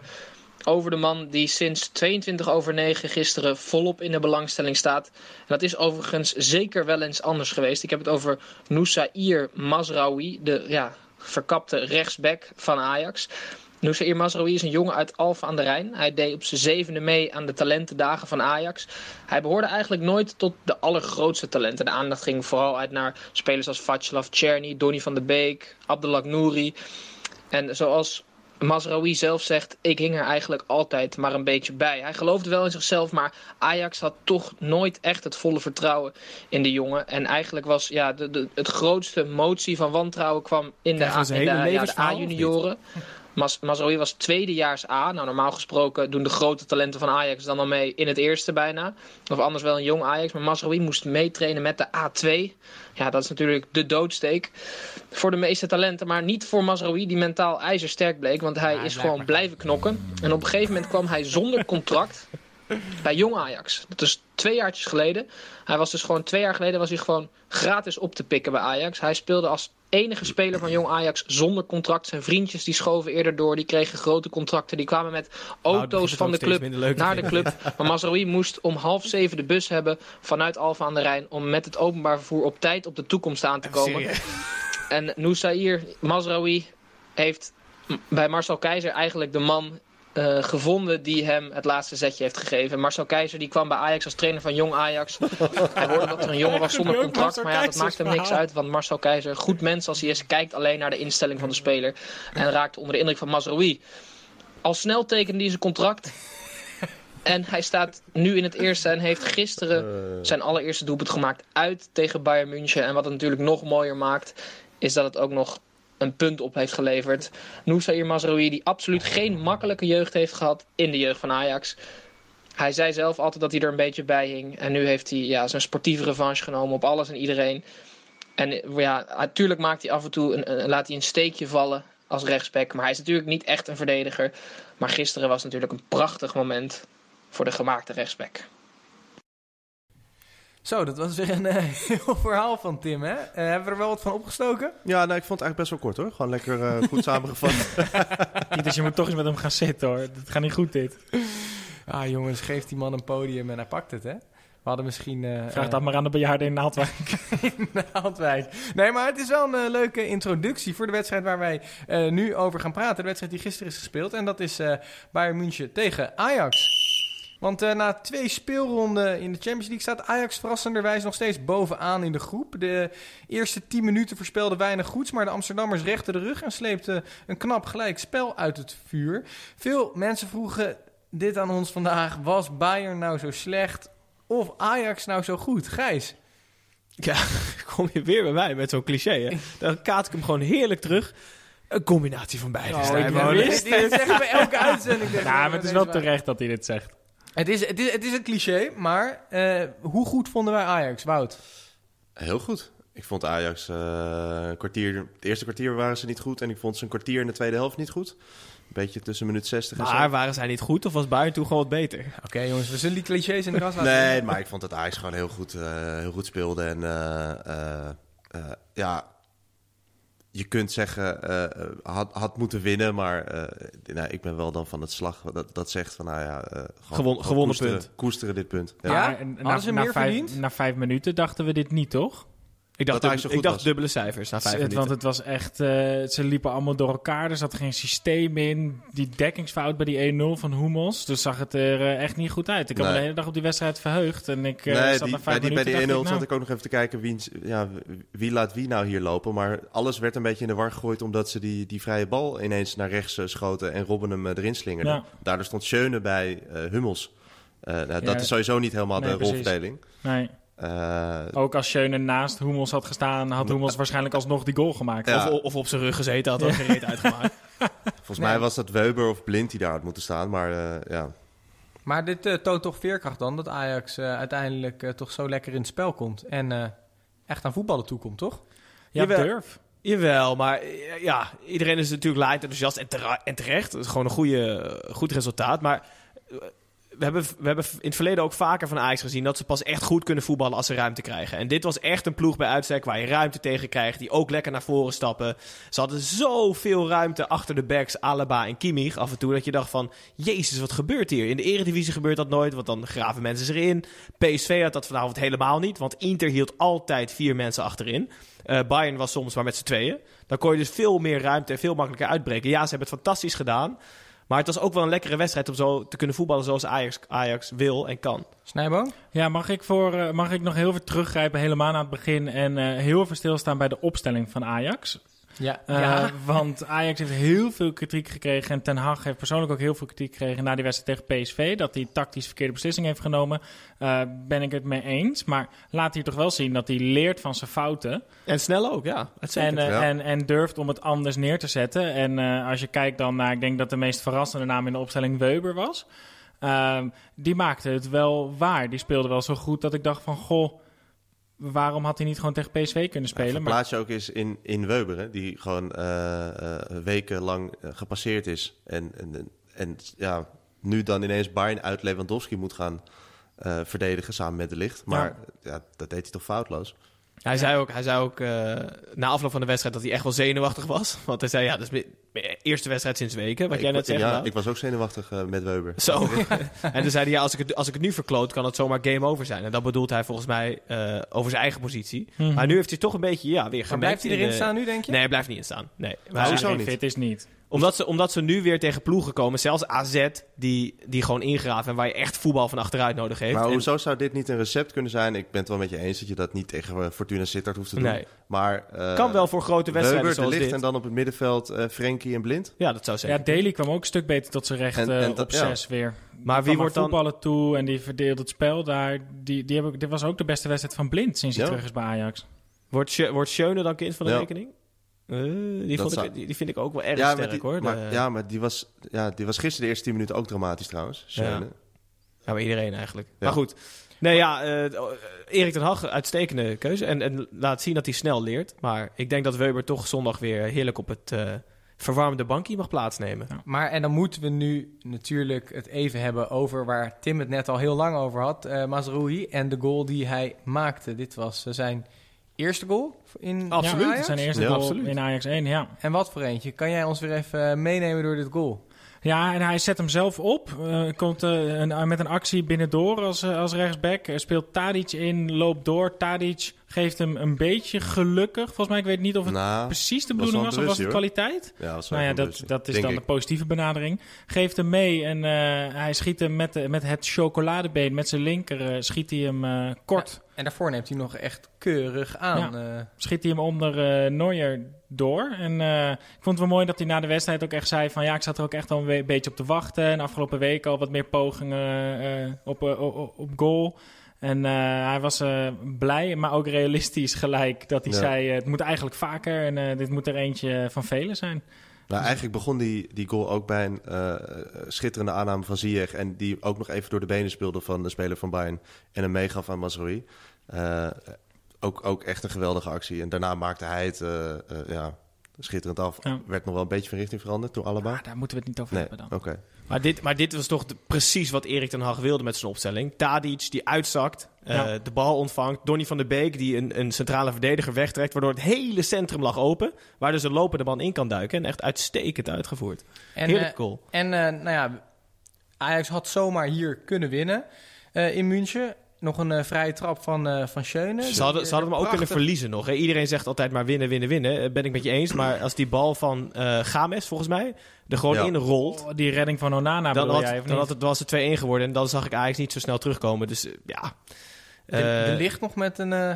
over de man die sinds 22 over 9 gisteren volop in de belangstelling staat. En dat is overigens zeker wel eens anders geweest. Ik heb het over Noussair Mazraoui, de ja, verkapte rechtsback van Ajax. Noussair Mazraoui is een jongen uit Alphen aan de Rijn. Hij deed op zijn zevende mee aan de talentendagen van Ajax. Hij behoorde eigenlijk nooit tot de allergrootste talenten. De aandacht ging vooral uit naar spelers als Václav Czerny, Donny van de Beek, Abdelak Nouri. En zoals Mazraoui zelf zegt, ik hing er eigenlijk altijd maar een beetje bij. Hij geloofde wel in zichzelf, maar Ajax had toch nooit echt het volle vertrouwen in de jongen. En eigenlijk was ja, de, de, het grootste motie van wantrouwen kwam in de, Krijgen A- ze in de, ja? A-junioren. Mas Mazraoui was tweedejaars A. Nou, normaal gesproken doen de grote talenten van Ajax dan al mee in het eerste bijna. Of anders wel een jong Ajax. Maar Mazraoui moest meetrainen met de A2. Ja, dat is natuurlijk de doodsteek voor de meeste talenten. Maar niet voor Mazraoui, die mentaal ijzersterk bleek. Want hij is gewoon blijven knokken. En op een gegeven moment kwam hij zonder contract *laughs* bij Jong Ajax. Dat is twee jaartjes geleden. Hij was dus gewoon twee jaar geleden was hij gewoon gratis op te pikken bij Ajax. Hij speelde als enige speler van Jong Ajax zonder contract. Zijn vriendjes die schoven eerder door. Die kregen grote contracten. Die kwamen met begint auto's van de club naar de club. *laughs* Maar Mazraoui moest om half zeven de bus hebben vanuit Alphen aan de Rijn... om met het openbaar vervoer op tijd op de toekomst aan te komen. En Noussair Mazraoui heeft bij Marcel Keizer eigenlijk de man eh, gevonden die hem het laatste zetje heeft gegeven. Marcel Keizer die kwam bij Ajax als trainer van Jong Ajax. Hij hoorde dat er een jongen was *laughs* zonder contract. Maar ja, dat maakt hem niks uit. Want Marcel Keizer, goed mens als hij is, kijkt alleen naar de instelling van de speler. En raakt onder de indruk van Mazraoui. Al snel tekende hij zijn contract. En hij staat nu in het eerste en heeft gisteren zijn allereerste doelpunt gemaakt uit tegen Bayern München. En wat het natuurlijk nog mooier maakt, is dat het ook nog een punt op heeft geleverd. Noussair Mazraoui, die absoluut geen makkelijke jeugd heeft gehad in de jeugd van Ajax. Hij zei zelf altijd dat hij er een beetje bij hing. En nu heeft hij ja, zijn sportieve revanche genomen op alles en iedereen. En ja, natuurlijk maakt hij af en toe een- laat hij een steekje vallen als rechtsback. Maar hij is natuurlijk niet echt een verdediger. Maar gisteren was natuurlijk een prachtig moment voor de gemaakte rechtsback. Zo, dat was weer een eh, *laughs* heel verhaal van Tim, hè? Eh, hebben we er wel wat van opgestoken? Ja, nou, ik vond het eigenlijk best wel kort hoor. Gewoon lekker eh, *laughs* goed samengevat. *laughs* niet je moet toch eens met hem gaan zitten hoor. Dat gaat niet goed dit. Ah, jongens, geef die man een podium en hij pakt het, hè? We hadden misschien... eh, Vraag dat maar aan de bejaarden in Naaldwijk. in Naaldwijk. Nee, maar het is wel een leuke introductie voor de wedstrijd waar wij eh, nu over gaan praten. De wedstrijd die gisteren is gespeeld. En dat is eh Bayern München tegen Ajax. Want eh, na twee speelronden in de Champions League staat Ajax verrassenderwijs nog steeds bovenaan in de groep. De eerste 10 minuten voorspelden weinig goeds, maar de Amsterdammers rechten de rug en sleepten een knap gelijk spel uit het vuur. Veel mensen vroegen dit aan ons vandaag. Was Bayern nou zo slecht of Ajax nou zo goed? Gijs? Ja, *laughs* kom je weer bij mij met zo'n cliché, hè? Dan kaat ik hem gewoon heerlijk terug. Een combinatie van beide. Oh, ik wist. Dit zeggen we elke *laughs* uitzending. Ja, maar deze het is wel terecht dat hij dit zegt. Het is, het, is, het is een cliché, maar eh, hoe goed vonden wij Ajax, Wout? Heel goed. Ik vond Ajax eh, een kwartier... Het eerste kwartier waren ze niet goed. En ik vond ze een kwartier in de tweede helft niet goed. Een beetje tussen minuut 60 en zo. Maar waren zij niet goed of was Bayern toen gewoon wat beter? Oké jongens, we zullen die clichés in de kast laten Nee, maar ik vond dat Ajax gewoon heel goed, eh, heel goed speelde. En eh, eh, eh, ja, je kunt zeggen, eh, eh, had, had moeten winnen. Maar eh, nou, ik ben wel dan van het slag dat, dat zegt van, nou ja... eh, gewoon, gewoon gewonnen koesteren, punt. Koesteren dit punt. Ja. En- Hadden ze meer vijf, verdiend? na vijf minuten dachten we dit niet, toch? Ik dacht, dat Ajax dubbel- zo ik dacht was. dubbele cijfers na vijf minuten. want het was echt, eh, ze liepen allemaal door elkaar. Er zat geen systeem in. Die dekkingsfout bij die 1-0 van Hummels. Dus zag het er eh, echt niet goed uit. Ik had me Nee. de hele dag op die wedstrijd verheugd. En ik eh, nee, zat die, na vijf bij die, bij die 1-0 minuten, dacht zat ik, ook nog even te kijken wie, ja, wie laat wie nou hier lopen. Maar alles werd een beetje in de war gegooid omdat ze die, die vrije bal ineens naar rechts schoten en Robben hem erin slingerde. Ja. Daardoor stond Schöne bij eh, Hummels. Eh, nou, Ja. Dat is sowieso niet helemaal Nee, de precies. rolverdeling. nou, nee. Eh, Ook als Schöne naast Hummels had gestaan, had Hummels waarschijnlijk alsnog die goal gemaakt. Ja. Of, of op zijn rug gezeten, had ook geen reet uitgemaakt. *laughs* volgens Nee. mij was dat Weber of Blind die daar had moeten staan. Maar eh, ja, Maar dit eh, toont toch veerkracht dan, dat Ajax eh, uiteindelijk eh, toch zo lekker in het spel komt. En eh, echt aan voetballen toekomt, toch? Ja, Jawel. durf. Jawel, maar ja, iedereen is natuurlijk light enthousiast en, en terecht. Het is gewoon een goede, goed resultaat. Maar we hebben, we hebben in het verleden ook vaker van Ajax gezien... dat ze pas echt goed kunnen voetballen als ze ruimte krijgen. En dit was echt een ploeg bij uitstek waar je ruimte tegen krijgt... die ook lekker naar voren stappen. Ze hadden zoveel ruimte achter de backs, Alaba en Kimmich af en toe... dat je dacht van, jezus, wat gebeurt hier? In de eredivisie gebeurt dat nooit, want dan graven mensen zich in. PSV had dat vanavond helemaal niet, want Inter hield altijd vier mensen achterin... Eh, Bayern was soms maar met z'n tweeën. Dan kon je dus veel meer ruimte en veel makkelijker uitbreken. Ja, ze hebben het fantastisch gedaan. Maar het was ook wel een lekkere wedstrijd om zo te kunnen voetballen zoals Ajax, Ajax wil en kan. Snijboom? Ja, mag ik, voor, eh, mag ik nog heel even teruggrijpen, helemaal aan het begin... en eh, heel even stilstaan bij de opstelling van Ajax? Ja. Eh, *laughs* Want Ajax heeft heel veel kritiek gekregen. En Ten Hag heeft persoonlijk ook heel veel kritiek gekregen na die wedstrijd tegen PSV. Dat hij tactisch verkeerde beslissing heeft genomen. Eh, ben ik het mee eens. Maar laat hij toch wel zien dat hij leert van zijn fouten. En snel ook, ja. En, eh, ja. en, en durft om het anders neer te zetten. En eh, als je kijkt dan naar, ik denk dat de meest verrassende naam in de opstelling Weber was. Ehm, die maakte het wel waar. Die speelde wel zo goed dat ik dacht van, goh, waarom had hij niet gewoon tegen PSV kunnen spelen? Maar Verplaats je ook eens in, in Weber, hè, die gewoon eh, eh, wekenlang eh, gepasseerd is. En, en, en, ja, nu dan ineens Bayern uit Lewandowski moet gaan verdedigen samen met de licht. Maar ja. dat deed hij toch foutloos. Hij zei ook, hij zei ook eh, na afloop van de wedstrijd dat hij echt wel zenuwachtig was. *laughs* Want hij zei, ja, dat is mijn- eerste wedstrijd sinds weken, wat ik, jij net zegt. ja, nou. ik was ook zenuwachtig eh, met Weber. Zo. *laughs* *laughs* en toen zei hij, ja, als ik, het, als ik het nu verkloot, kan het zomaar game over zijn. En dat bedoelt hij volgens mij eh, over zijn eigen positie. Mhm. Maar nu heeft hij toch een beetje, ja, weer Maar blijft hij in erin de- staan nu, denk je? Nee, hij blijft niet in staan. Nee. Maar hij niet? fit is niet. Omdat, ze, omdat ze nu weer tegen ploegen komen, zelfs AZ, die, die gewoon ingraven en waar je echt voetbal van achteruit nodig heeft. Maar En- hoezo zou dit niet een recept kunnen zijn? Ik ben het wel met je eens dat je dat niet tegen eh, Fortuna Sittard hoeft te doen. Nee. Maar eh, kan wel voor grote wedstrijden Weber, de zoals licht dit. en dan op het middenveld eh Frenkie en Blind. Ja, dat zou Ja, zeker. Daly kwam ook een stuk beter tot zijn recht En- en dat- op ja. zes weer. maar wie wordt dan... voetballen toe en die verdeelde het spel daar. Die, die heb ik, dit was ook de beste wedstrijd van Blind sinds hij Ja. terug is bij Ajax. Wordt, wordt Schöne dan kind van de Ja. rekening? Eh, die, vond ik, die, die vind ik ook wel erg Ja, sterk die, hoor. maar, De- ja, maar die was, ja, die was gisteren de eerste 10 minuten ook dramatisch trouwens. Schöne. Ja, maar iedereen eigenlijk. Ja. Maar goed. Nee, ja, eh, Erik ten Hag, uitstekende keuze. En, en laat zien dat hij snel leert. Maar ik denk dat Weber toch zondag weer heerlijk op het eh, verwarmde bankje mag plaatsnemen. Maar en dan moeten we nu natuurlijk het even hebben over waar Tim het net al heel lang over had. eh Mazraoui en de goal die hij maakte. Dit was zijn eerste goal in Absoluut, Ajax? Zijn eerste Ja, goal absoluut. in Ajax 1, ja. En wat voor eentje? Kan jij ons weer even eh, meenemen door dit goal? Ja, en hij zet hem zelf op. Eh, komt eh, een, met een actie binnendoor als, als rechtsback. Speelt Tadic in, loopt door. Tadic geeft hem een beetje gelukkig. Volgens mij, ik weet niet of het Nou, precies de bedoeling was of was het kwaliteit. Ja, was Nou ja, dat, dat is denk dan ik. de positieve benadering. Geeft hem mee en eh, hij schiet hem met, de- met het chocoladebeen, met zijn linker, eh, schiet hij hem eh, kort. En daarvoor neemt hij nog echt keurig aan. eh. Schiet hij hem onder eh Neuer door. En eh, ik vond het wel mooi dat hij na de wedstrijd ook echt zei van... ja, ik zat er ook echt al een beetje op te wachten. En afgelopen week al wat meer pogingen op, op, op goal. En eh, hij was eh, blij, maar ook realistisch gelijk. Dat hij Ja. zei, eh, het moet eigenlijk vaker. En dit moet er eentje van velen zijn. Nou, eigenlijk begon die, die goal ook bij een schitterende aanname van Ziyech. En die ook nog even door de benen speelde van de speler van Bayern. En een meegaf aan Mazraoui. Ook, ook echt een geweldige actie. En daarna maakte hij het ja, schitterend af. Ja. Werd nog wel een beetje van richting veranderd door allebei. Maar daar moeten we het niet over Nee, hebben dan. oké. Maar dit, maar dit was toch de- precies wat Erik ten Hag wilde met zijn opstelling. Tadic die uitzakt, eh, de bal ontvangt. Donny van der Beek die een, een centrale verdediger wegtrekt... waardoor het hele centrum lag open. Waar dus een lopende man in kan duiken. En echt uitstekend uitgevoerd. En, Heerlijk eh, goal. En eh, nou ja, Ajax had zomaar hier kunnen winnen eh, in München. Nog een eh, vrije trap van, eh van Schöne. Ze hadden, ze hadden hem ook kunnen verliezen nog. Hè? Iedereen zegt altijd maar winnen, winnen, winnen. Eh, Ben ik met je eens. Maar als die bal van eh Games, volgens mij, er gewoon Ja. in rolt... Oh, die redding van Onana Dan, bedoel had, jij, of dan niet? had het, was het 2-1 geworden. En dan zag ik Ajax niet zo snel terugkomen. Dus ja... De, Eh, de licht nog met een eh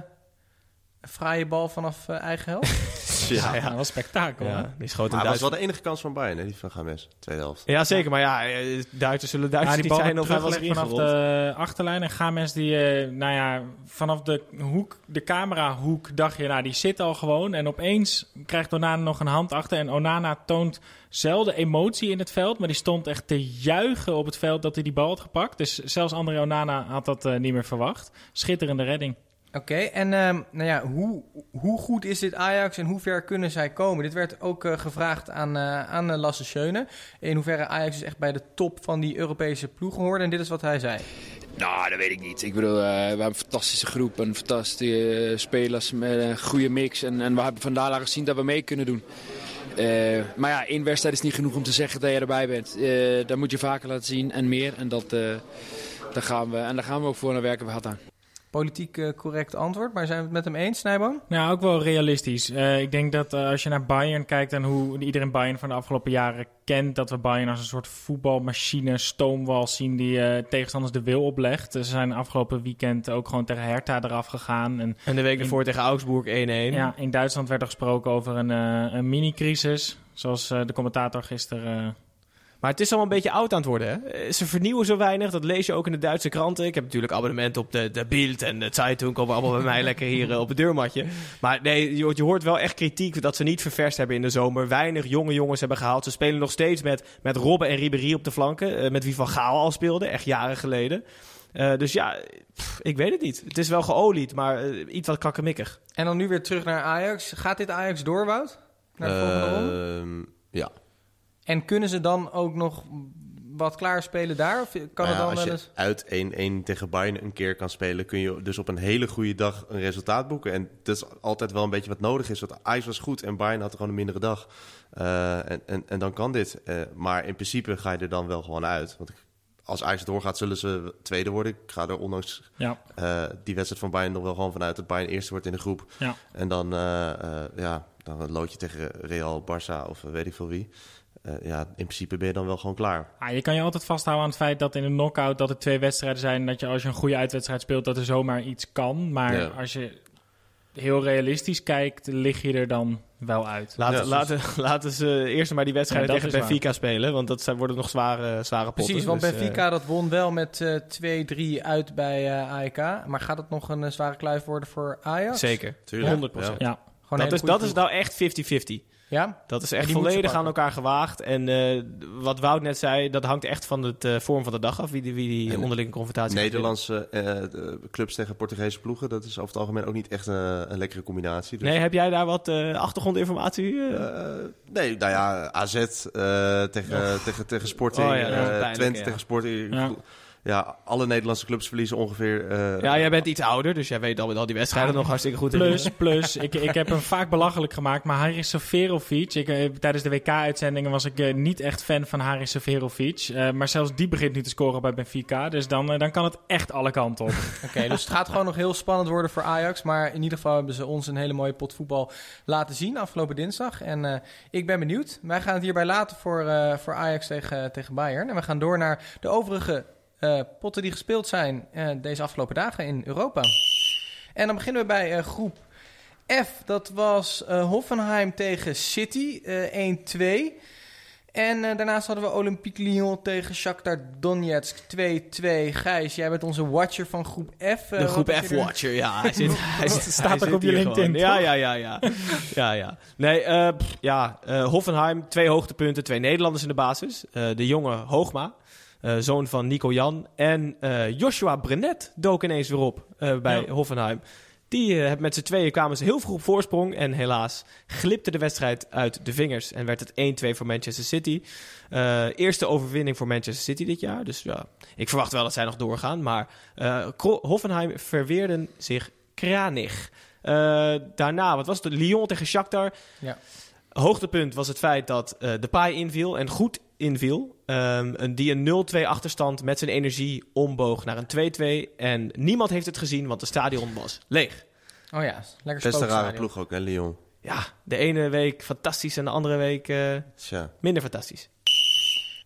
fraaie bal vanaf eigen helft. *laughs* ja, Ja, ja. dat was spektakel. ja, die schoot Maar was wel de enige kans van Bayern, hè, die van Games. Tweede helft. Ja, zeker. Maar ja, eh, Duitsers zullen Ja, Duitsers die niet zijn of hij was vanaf de achterlijn. En Games die, eh, nou ja, vanaf de hoek, de camerahoek dacht je, nou die zit al gewoon. En opeens krijgt Onana nog een hand achter. En Onana toont zelden emotie in het veld. Maar die stond echt te juichen op het veld dat hij die bal had gepakt. Dus zelfs André Onana had dat eh, niet meer verwacht. Schitterende redding. Oké, en ehm, nou ja, hoe, hoe goed is dit Ajax en hoe ver kunnen zij komen? Dit werd ook eh, gevraagd aan, eh, aan eh, Lasse Schöne. In hoeverre Ajax dus echt bij de top van die Europese ploegen hoorde. En dit is wat hij zei. Nou, dat weet ik niet. Ik bedoel, we hebben een fantastische groep en fantastische spelers met een goede mix. En, en we hebben vandaar laten zien dat we mee kunnen doen. Maar ja, één wedstrijd is niet genoeg om te zeggen dat je erbij bent. Eh dat moet je vaker laten zien en meer. En dat, daar, gaan we, en daar gaan we ook voor naar werken we hard aan. Politiek eh, correct antwoord, maar zijn we het met hem eens, Snijboon? Nou, ook wel realistisch. Eh, ik denk dat eh, als je naar Bayern kijkt en hoe iedereen Bayern van de afgelopen jaren kent, dat we Bayern als een soort voetbalmachine, stoomwal zien die eh, tegenstanders de wil oplegt. Ze zijn afgelopen weekend ook gewoon tegen Hertha eraf gegaan. En En de week ervoor tegen Augsburg 1-1. ja, in Duitsland werd er gesproken over een, eh, een mini-crisis, zoals eh, de commentator gisteren... Maar het is allemaal een beetje oud aan het worden. Hè? Eh, Ze vernieuwen zo weinig. Dat lees je ook in de Duitse kranten. Ik heb natuurlijk abonnement op de, de Bild en de Zeitung. Komen allemaal bij mij *laughs* lekker hier eh, op het deurmatje. Maar nee, je, hoort- je hoort wel echt kritiek dat ze niet ververst hebben in de zomer. Weinig jonge jongens hebben gehaald. Ze spelen nog steeds met, met Robben en Ribéry op de flanken. eh, met wie Van Gaal al speelde, echt jaren geleden. Eh, dus ja, pff, ik weet het niet. Het is wel geolied, maar iets wat kakkemikkig. En dan nu weer terug naar Ajax. Gaat dit Ajax door, Wout? Naar de volgende ronde? Ehm, ja. En kunnen ze dan ook nog wat klaarspelen daar? Of kan Nou het ja, dan als wel je eens... uit 1-1 tegen Bayern een keer kan spelen, kun je dus op een hele goede dag een resultaat boeken. En dat is altijd wel een beetje wat nodig is. Want Ajax was goed en Bayern had gewoon een mindere dag. Eh, en, en, en dan kan dit. Eh, maar in principe ga je er dan wel gewoon uit. Want ik- als Ajax doorgaat, zullen ze tweede worden. Ik ga er ondanks ja, eh, die wedstrijd van Bayern nog wel gewoon vanuit dat Bayern eerste wordt in de groep. ja. En dan, eh, eh, ja, dan een loodje tegen Real, Barça of weet ik veel wie. Eh, ja, in principe ben je dan wel gewoon klaar. Ah, je kan je altijd vasthouden aan het feit dat in een knockout dat er twee wedstrijden zijn. Dat je als je een goede uitwedstrijd speelt, dat er zomaar iets kan. Maar Ja. als je heel realistisch kijkt, lig je er dan wel uit. Laten, Ja, laten, *laughs* laten ze eerst maar die wedstrijd Ja, tegen Benfica spelen. Want dat zijn, worden nog zware, zware potten. Precies, want Dus, eh, Benfica dat won wel met eh 2-3 uit bij eh AEK. Maar gaat het nog een eh, zware kluif worden voor Ajax? Zeker, Tuurlijk. 100%. Ja. Dat, is, dat is nou echt 50-50. Ja? Dat is echt volledig aan elkaar gewaagd. En eh, wat Wout net zei, dat hangt echt van de eh, vorm van de dag af. Wie die, wie die En onderlinge confrontatie Nederlandse eh, de clubs tegen Portugese ploegen, dat is over het algemeen ook niet echt een, een lekkere combinatie. Dus. Nee, heb jij daar wat eh, achtergrondinformatie? eh? Eh, nee, nou ja, AZ eh, tegen, tegen, tegen Sporting, Oh ja, eh, Twente ja. tegen Sporting. Ja. Ja. alle Nederlandse clubs verliezen ongeveer... eh, ja, jij bent iets ouder, dus jij weet al met al die wedstrijden nog hartstikke goed. plus, herinneren. plus. *laughs* ik, ik heb hem vaak belachelijk gemaakt, maar Haris Severovic... Ik, eh, tijdens de WK-uitzendingen was ik eh, niet echt fan van Haris Severovic. eh, maar zelfs die begint nu te scoren bij Benfica. Dus dan, dan kan het echt alle kanten op. *laughs* Oké, dus het gaat gewoon nog heel spannend worden voor Ajax. Maar in ieder geval hebben ze ons een hele mooie pot voetbal laten zien afgelopen dinsdag. En eh, ik ben benieuwd. Wij gaan het hierbij laten voor, eh, voor Ajax tegen, tegen Bayern. En we gaan door naar de overige eh, potten die gespeeld zijn eh, deze afgelopen dagen in Europa. En dan beginnen we bij eh, groep F. Dat was eh, Hoffenheim tegen City, eh 1-2. En daarnaast hadden we Olympique Lyon tegen Shakhtar Donetsk 2-2. Gijs, jij bent onze watcher van groep F. De groep er- F-watcher, ja. Hij zit, *laughs* hij zit, Staat hij ook zit op je LinkedIn. Ja, ja, ja, ja. *laughs* ja, ja. Nee, eh, pff, ja, eh, Hoffenheim, twee hoogtepunten, twee Nederlanders in de basis. Eh, de jonge Hoogma, eh, zoon van Nico Jan. En eh, Joshua Brenet dook ineens weer op eh, bij Ja. Hoffenheim. Die met z'n tweeën kwamen ze heel vroeg op voorsprong. En helaas glipte de wedstrijd uit de vingers. En werd het 1-2 voor Manchester City. Eerste overwinning voor Manchester City dit jaar. Dus ja, ik verwacht wel dat zij nog doorgaan. Maar Hoffenheim verweerden zich kranig. Daarna, wat was het? Lyon tegen Shakhtar. Ja. Hoogtepunt was het feit dat de paai inviel. En goed inviel. Ehm, een, die een 0-2 achterstand met zijn energie omboog naar een 2-2. En niemand heeft het gezien, want het stadion was leeg. Oh ja, lekker Best een rare ploeg ook, hè, Lyon. Ja, de ene week fantastisch en de andere week eh, Tja. minder fantastisch.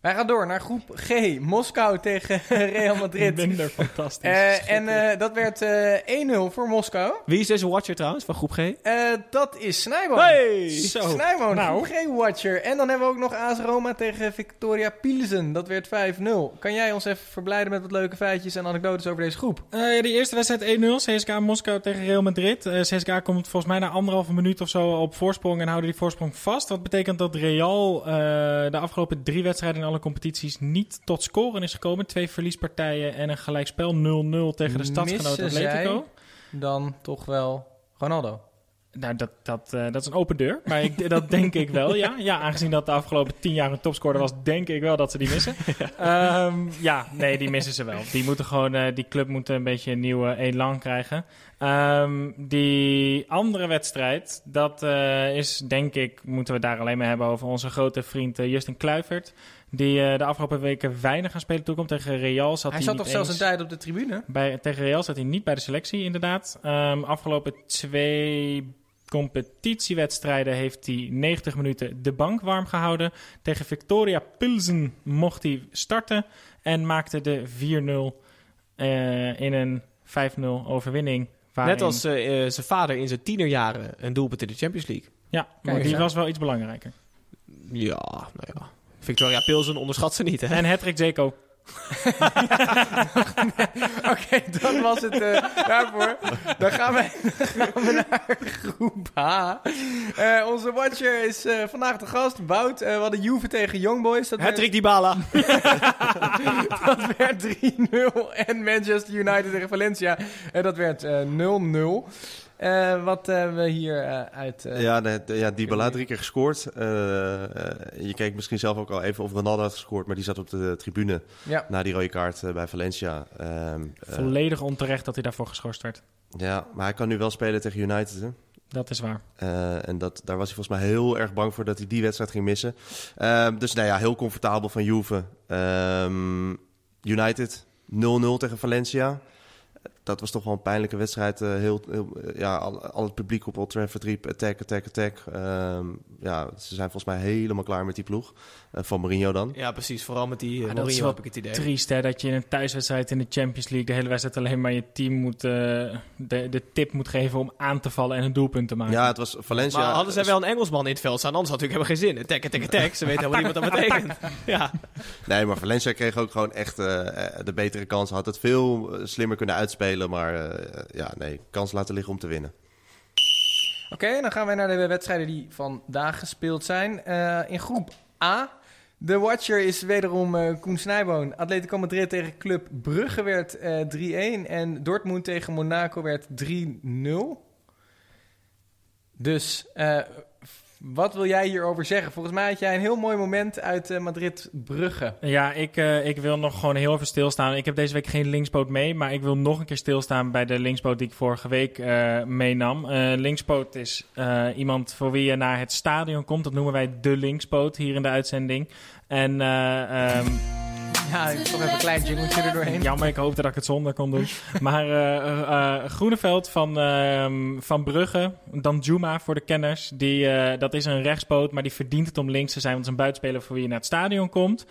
Wij gaan door naar groep G. Moskou tegen *laughs* Real Madrid. Minder fantastisch. Eh, en eh, dat werd eh 1-0 voor Moskou. Wie is deze watcher trouwens van groep G? Eh, dat is Snijboom. Hey! Zo. Snijboom, Nou. groep G-watcher. En dan hebben we ook nog AS Roma tegen Victoria Pilsen. Dat werd 5-0. Kan jij ons even verblijden met wat leuke feitjes en anekdotes over deze groep? Eh, ja, die eerste wedstrijd 1-0, CSKA Moskou tegen Real Madrid. Eh CSKA komt volgens mij na anderhalve minuut of zo op voorsprong en houden die voorsprong vast. Wat betekent dat Real eh, de afgelopen drie wedstrijden alle competities niet tot scoren is gekomen. Twee verliespartijen en een gelijkspel 0-0 tegen de stadsgenoot Atletico. Dan toch wel Ronaldo. Nou, dat, dat, eh, dat is een open deur. Maar ik, dat denk ik wel, ja. Ja, aangezien dat de afgelopen tien jaar een topscorer was, denk ik wel dat ze die missen. *laughs* ja, ja nee, die missen ze wel. Die, moeten gewoon, eh, die club moet een beetje een nieuwe elan krijgen. Ehm, die andere wedstrijd, dat eh, is denk ik, moeten we daar alleen maar hebben over onze grote vriend Justin Kluivert. Die eh, de afgelopen weken weinig aan spelen toekomt. Tegen Real zat Hij hij, zat toch zelfs een tijd op de tribune? bij, tegen Real zat hij niet bij de selectie, inderdaad. Ehm, afgelopen twee competitiewedstrijden heeft hij 90 minuten de bank warm gehouden. Tegen Victoria Pilsen mocht hij starten en maakte de 4-0 eh, in een 5-0 overwinning. waarin- Net als eh, zijn vader in zijn tienerjaren een doelpunt in de Champions League. Ja, maar die was wel iets belangrijker. Ja, nou ja. Victoria Pilsen onderschat ze niet, hè? En Hattrick Zeko. *laughs* Oké, dat was het eh, daarvoor. Dan gaan we, dan gaan we naar groep H. Eh, onze watcher is eh, vandaag de gast, Wout. Eh, we hadden Juve tegen Young Boys. Dat werd- Hattrick Dybala. *laughs* Dat werd 3-0. En Manchester United tegen Valencia. En dat werd eh, 0-0. Eh, wat hebben we hier eh, uit... eh, Ja, de, de- ja Dybala drie keer gescoord. Eh, eh, je keek misschien zelf ook al even of Ronaldo had gescoord, maar die zat op de tribune ja. na die rode kaart eh, bij Valencia. Ehm, eh, Volledig onterecht dat hij daarvoor geschorst werd. ja, maar hij kan nu wel spelen tegen United. Hè? Dat is waar. Eh, en dat, daar was hij volgens mij heel erg bang voor dat hij die wedstrijd ging missen. Ehm, dus nou ja, heel comfortabel van Juve. Ehm, United 0-0 tegen Valencia. Dat was toch wel een pijnlijke wedstrijd. Eh, heel, heel, eh, ja, al, al het publiek op Old Trafford riep attack, attack, attack. Ehm, ja, ze zijn volgens mij helemaal klaar met die ploeg. Eh, van Mourinho dan. Ja, precies. Vooral met die uh, dat is Mourinho wel heb ik het idee. Triest hè, dat je in een thuiswedstrijd in de Champions League de hele wedstrijd alleen maar je team moet, de, de tip moet geven om aan te vallen en een doelpunt te maken. Ja, het was Valencia. Maar hadden zij wel een Engelsman in het veld staan, anders had het natuurlijk helemaal geen zin. Attack, attack, attack. Ze weten helemaal niet wat dat betekent. Ja. Nee, maar Valencia kreeg ook gewoon echt de betere kans. Had het veel slimmer kunnen uitspelen. Maar eh, ja, nee, kans laten liggen om te winnen. Oké, dan gaan wij naar de wedstrijden die vandaag gespeeld zijn. Eh, in groep A. De Watcher is wederom eh, Koen Snijboon. Atletico Madrid tegen Club Brugge werd eh 3-1. En Dortmund tegen Monaco werd 3-0. Dus wat wil jij hierover zeggen? Volgens mij had jij een heel mooi moment uit eh, Madrid-Brugge. Ja, ik, eh, ik wil nog gewoon heel even stilstaan. Ik heb deze week geen linkspoot mee, maar ik wil nog een keer stilstaan bij de linkspoot die ik vorige week eh, meenam. Linkspoot is iemand voor wie je naar het stadion komt. Dat noemen wij de linkspoot hier in de uitzending. En eh, ehm, Ja, ik toch even een klein jingletje er doorheen. Jammer, ik hoopte dat ik het zonder kon doen. *laughs* Maar eh, eh, eh, Groeneveld van, ehm, van Brugge, dan Juma voor de kenners. Die, eh, dat is een rechtspoot, maar die verdient het om links te zijn. Want het is een buitenspeler voor wie je naar het stadion komt.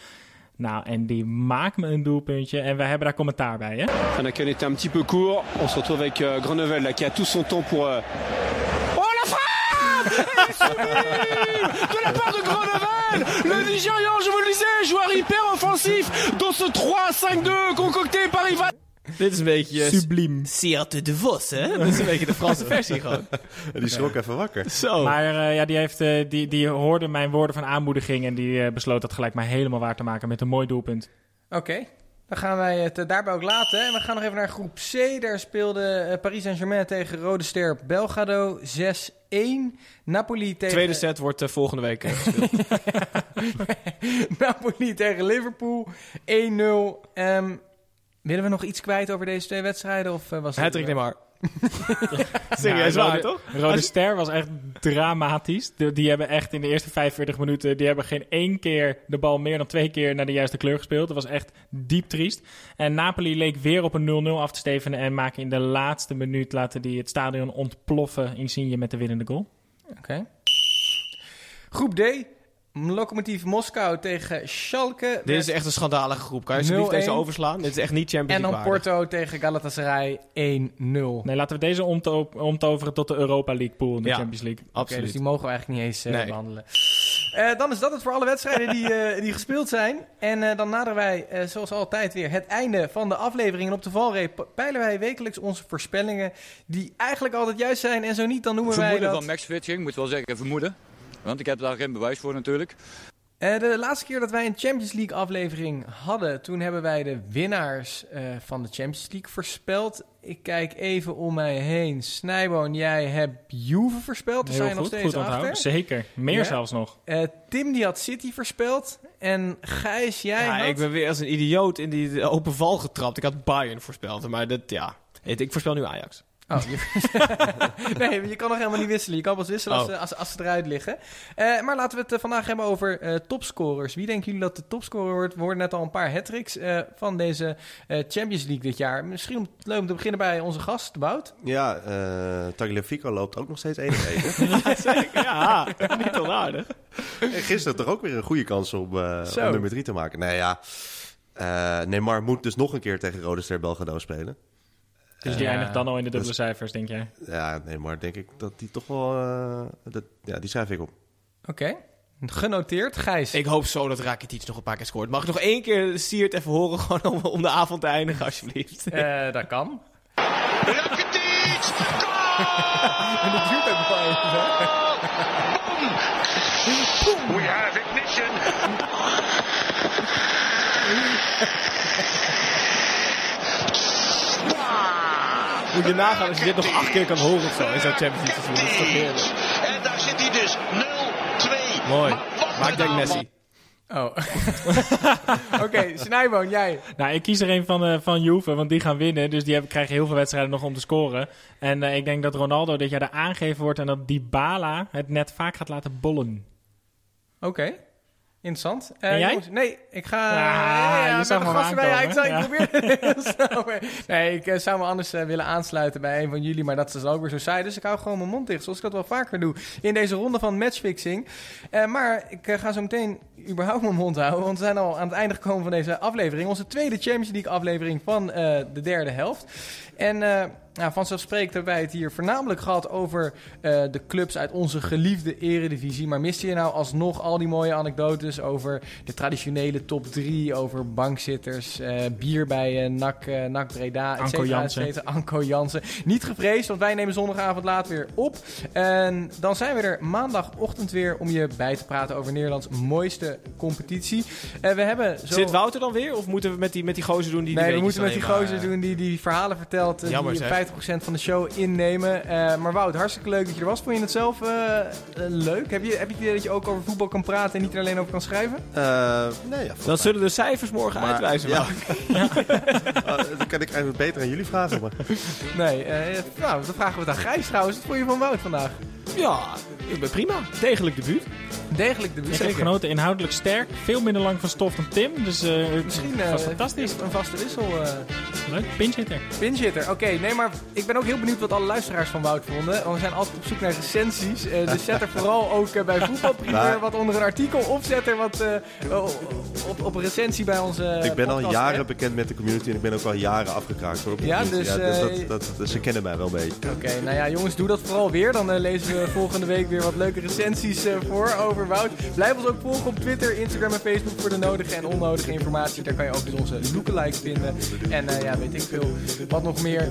Nou, en die maakt me een doelpuntje. En wij hebben daar commentaar bij, hè? Anaken était un petit peu court. On se retrouve avec euh, Grenovel là, qui a tout son temps pour. euh, Oh la frappe *laughs* De la part de Grenovel Le Nigérian, je vous le disais, joueur hyper offensif dans ce 3-5-2 concocté par Ivan. Dit is een beetje... Subliem. Sierte de Vos, hè? Dat is een beetje de Franse *laughs* versie gewoon. Die schrok even wakker. Zo. Maar eh, ja, die, heeft, eh, die, die hoorde mijn woorden van aanmoediging. En die eh, besloot dat gelijk maar helemaal waar te maken met een mooi doelpunt. Oké, dan gaan wij het eh, daarbij ook laten. En we gaan nog even naar groep C. Daar speelde eh, Paris Saint-Germain tegen Rode Ster Belgrado 6-1. Napoli tegen... Tweede set wordt eh, volgende week gespeeld. *laughs* Napoli tegen Liverpool 1-0. Ehm, willen we nog iets kwijt over deze twee wedstrijden? Of, was het- Hattrick Neymar. *laughs* Serieus Ja, waar, Rode- toch? Rode Ster was echt dramatisch. De- die hebben echt in de eerste 45 minuten... die hebben geen één keer de bal meer dan twee keer naar de juiste kleur gespeeld. Dat was echt diep triest. En Napoli leek weer op een 0-0 af te stevenen... en maken in de laatste minuut laten die het stadion ontploffen... Insigne met de winnende goal. Oké. Groep D. Lokomotief Moskou tegen Schalke. Dit is echt een schandalige groep. Kan je alsjeblieft 0-1. deze overslaan? Dit is echt niet Champions En dan League waardig. Porto tegen Galatasaray 1-0. Nee, laten we deze omto- omtoveren tot de Europa League pool in de Ja. Champions League. Oké, Absoluut. dus die mogen we eigenlijk niet eens eh, Nee. behandelen. Eh, dan is dat het voor alle wedstrijden die, *laughs* eh, die gespeeld zijn. En eh, dan naderen wij, eh, zoals altijd, weer het einde van de aflevering. En op de valreep peilen wij wekelijks onze voorspellingen... die eigenlijk altijd juist zijn. En zo niet, dan noemen wij Vermoeden dat... van matchfitting, moet wel zeggen vermoeden. Want ik heb daar geen bewijs voor natuurlijk. Eh, de laatste keer dat wij een Champions League aflevering hadden, toen hebben wij de winnaars eh, van de Champions League voorspeld. Ik kijk even om mij heen. Snijboon, jij hebt Juve voorspeld. Daar Heel zijn we nog goed, steeds goed onthouden. achter. Zeker, meer Ja. zelfs nog. Eh, Tim die had City voorspeld. En Gijs, jij Ja, had... ik ben weer als een idioot in die open val getrapt. Ik had Bayern voorspeld, maar dat, ja. Ik ik voorspel nu Ajax. Oh, je... *laughs* nee, je kan nog helemaal niet wisselen. Je kan pas wisselen als, Oh. ze- als, als ze eruit liggen. Eh, maar laten we het eh, vandaag hebben over eh, topscorers. Wie denken jullie dat de topscorer wordt? We hoorden net al een paar hat-tricks eh, van deze eh, Champions League dit jaar. Misschien om, leuk om te beginnen bij onze gast, Wout. Ja, eh Tagliafico loopt ook nog steeds één tegen. *laughs* Zeker, ja. *laughs* Niet onaardig. En gisteren toch ook weer een goede kans om, eh, nummer drie te maken. Nee, ja. Eh, Neymar moet dus nog een keer tegen Rode Ster Belgrado spelen. Dus die eindigt dan al in de dubbele Dus- cijfers, denk jij? Ja, Neymar denk ik dat die toch wel... eh, dat, ja, die schrijf ik op. Oké. Genoteerd. Gijs. Ik hoop zo dat Rakitic nog een paar keer scoort. Mag ik nog één keer Siert even horen *laughs* gewoon om, om de avond te eindigen, alsjeblieft? Eh, dat kan. Rakitic! *laughs* En dat duurt ook wel even. hè? We have ignition! Moet je nagaan als je dit nog acht keer kan horen of zo in zo'n Champions League seizoen. Dat is toch heerlijk. En daar zit hij dus. 0-2. Mooi. Maar ik een denk. Messi. Oh. *laughs* Oké, Snijboon, jij. Nou, ik kies er een van, eh van Juve, want die gaan winnen. Dus die hebben, krijgen heel veel wedstrijden nog om te scoren. En eh, ik denk dat Ronaldo dit jaar de aangever wordt en dat Dybala het net vaak gaat laten bollen. Oké. Interessant. En jij? jongens, nee, ik ga... Ja, je gasten bij- ja, ik, zou, ik probeer *laughs* snel. maar- Nee, ik eh, zou me anders eh, willen aansluiten bij een van jullie, maar dat is ook weer zo saai. Dus ik hou gewoon mijn mond dicht, zoals ik dat wel vaker doe in deze ronde van matchfixing. Maar ik ga zo meteen überhaupt mijn mond houden, want we zijn al aan het einde gekomen van deze aflevering. Onze tweede Champions League aflevering van de derde helft. En nou, vanzelfsprekend hebben wij het hier voornamelijk gehad over eh, de clubs uit onze geliefde eredivisie. Maar miste je nou alsnog al die mooie anekdotes over de traditionele top 3, over bankzitters, eh, bier bij eh, NAC, NAC Breda, et Anko Jansen. Anko Jansen. Niet gevreesd, want wij nemen zondagavond laat weer op. En dan zijn we er maandagochtend weer om je bij te praten over Nederlands mooiste competitie. En we hebben zo... Zit Wouter dan weer? Of moeten we met die, met die gozer doen die Nee, die we moeten met die gozer doen die die verhalen vertelt. Jammer, die zeg. 50% van de show innemen. Eh, maar Wout, hartstikke leuk dat je er was. Vond je het zelf eh, leuk? Heb je, heb je het idee dat je ook over voetbal kan praten en niet er alleen over kan schrijven? Eh, nee, ja, Dat zullen de cijfers morgen Maar- uitwijzen. ja. Wouter. *laughs* Oh, dat kan ik eigenlijk beter aan jullie vragen. Maar. Nee, eh, nou, dan vragen we het aan Gijs trouwens. Wat vond je van Wout vandaag? Ja, ik ben prima. Degelijk debuut. Degelijk de Ik heb genoten, inhoudelijk sterk, veel minder lang van stof dan Tim. Dus eh Misschien was fantastisch. een vaste wissel. eh Leuk. Pinchitter, oké. nee, maar ik ben ook heel benieuwd wat alle luisteraars van Wout vonden. Want we zijn altijd op zoek naar recensies. Eh, dus zet er vooral ook eh, bij Voetbalprimeur wat onder een artikel. Of zet er wat eh, op, op een recensie bij onze ik ben al jaren bekend met de community en ik ben ook al jaren afgekraakt. Hoor, op de Ja, dus, dat, dat, dat- ze kennen mij wel een beetje. Oké, nou ja, jongens, doe dat vooral weer. Dan lezen we volgende week weer wat leuke recensies voor over Wout. Blijf ons ook volgen op Twitter, Instagram en Facebook voor de nodige en onnodige informatie. Daar kan je ook dus onze lookalikes vinden. En ja, weet ik veel wat nog meer.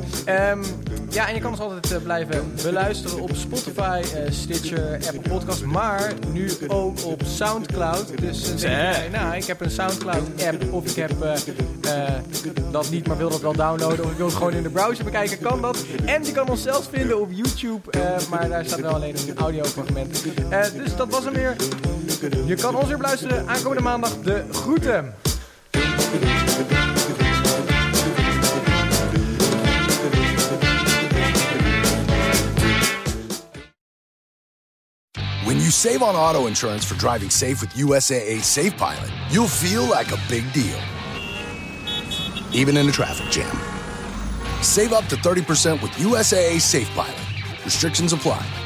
Ehm, ja, en je kan ons altijd eh, blijven beluisteren op Spotify, eh, Stitcher, Apple Podcasts. Maar nu ook op Soundcloud. Dus eh, je, nou, ik heb een Soundcloud-app of ik heb dat niet, maar wil dat wel downloaden. Of ik wil het gewoon in de browser bekijken, kan dat. En je kan ons zelfs vinden op YouTube, maar daar staat wel alleen een audiofragment. Dus dat was hem weer. Je kan ons weer beluisteren aankomende maandag. De groeten. Save on auto insurance for driving safe with USAA Safe Pilot, you'll feel like a big deal, even in a traffic jam. Save up to 30% with USAA Safe Pilot. Restrictions apply.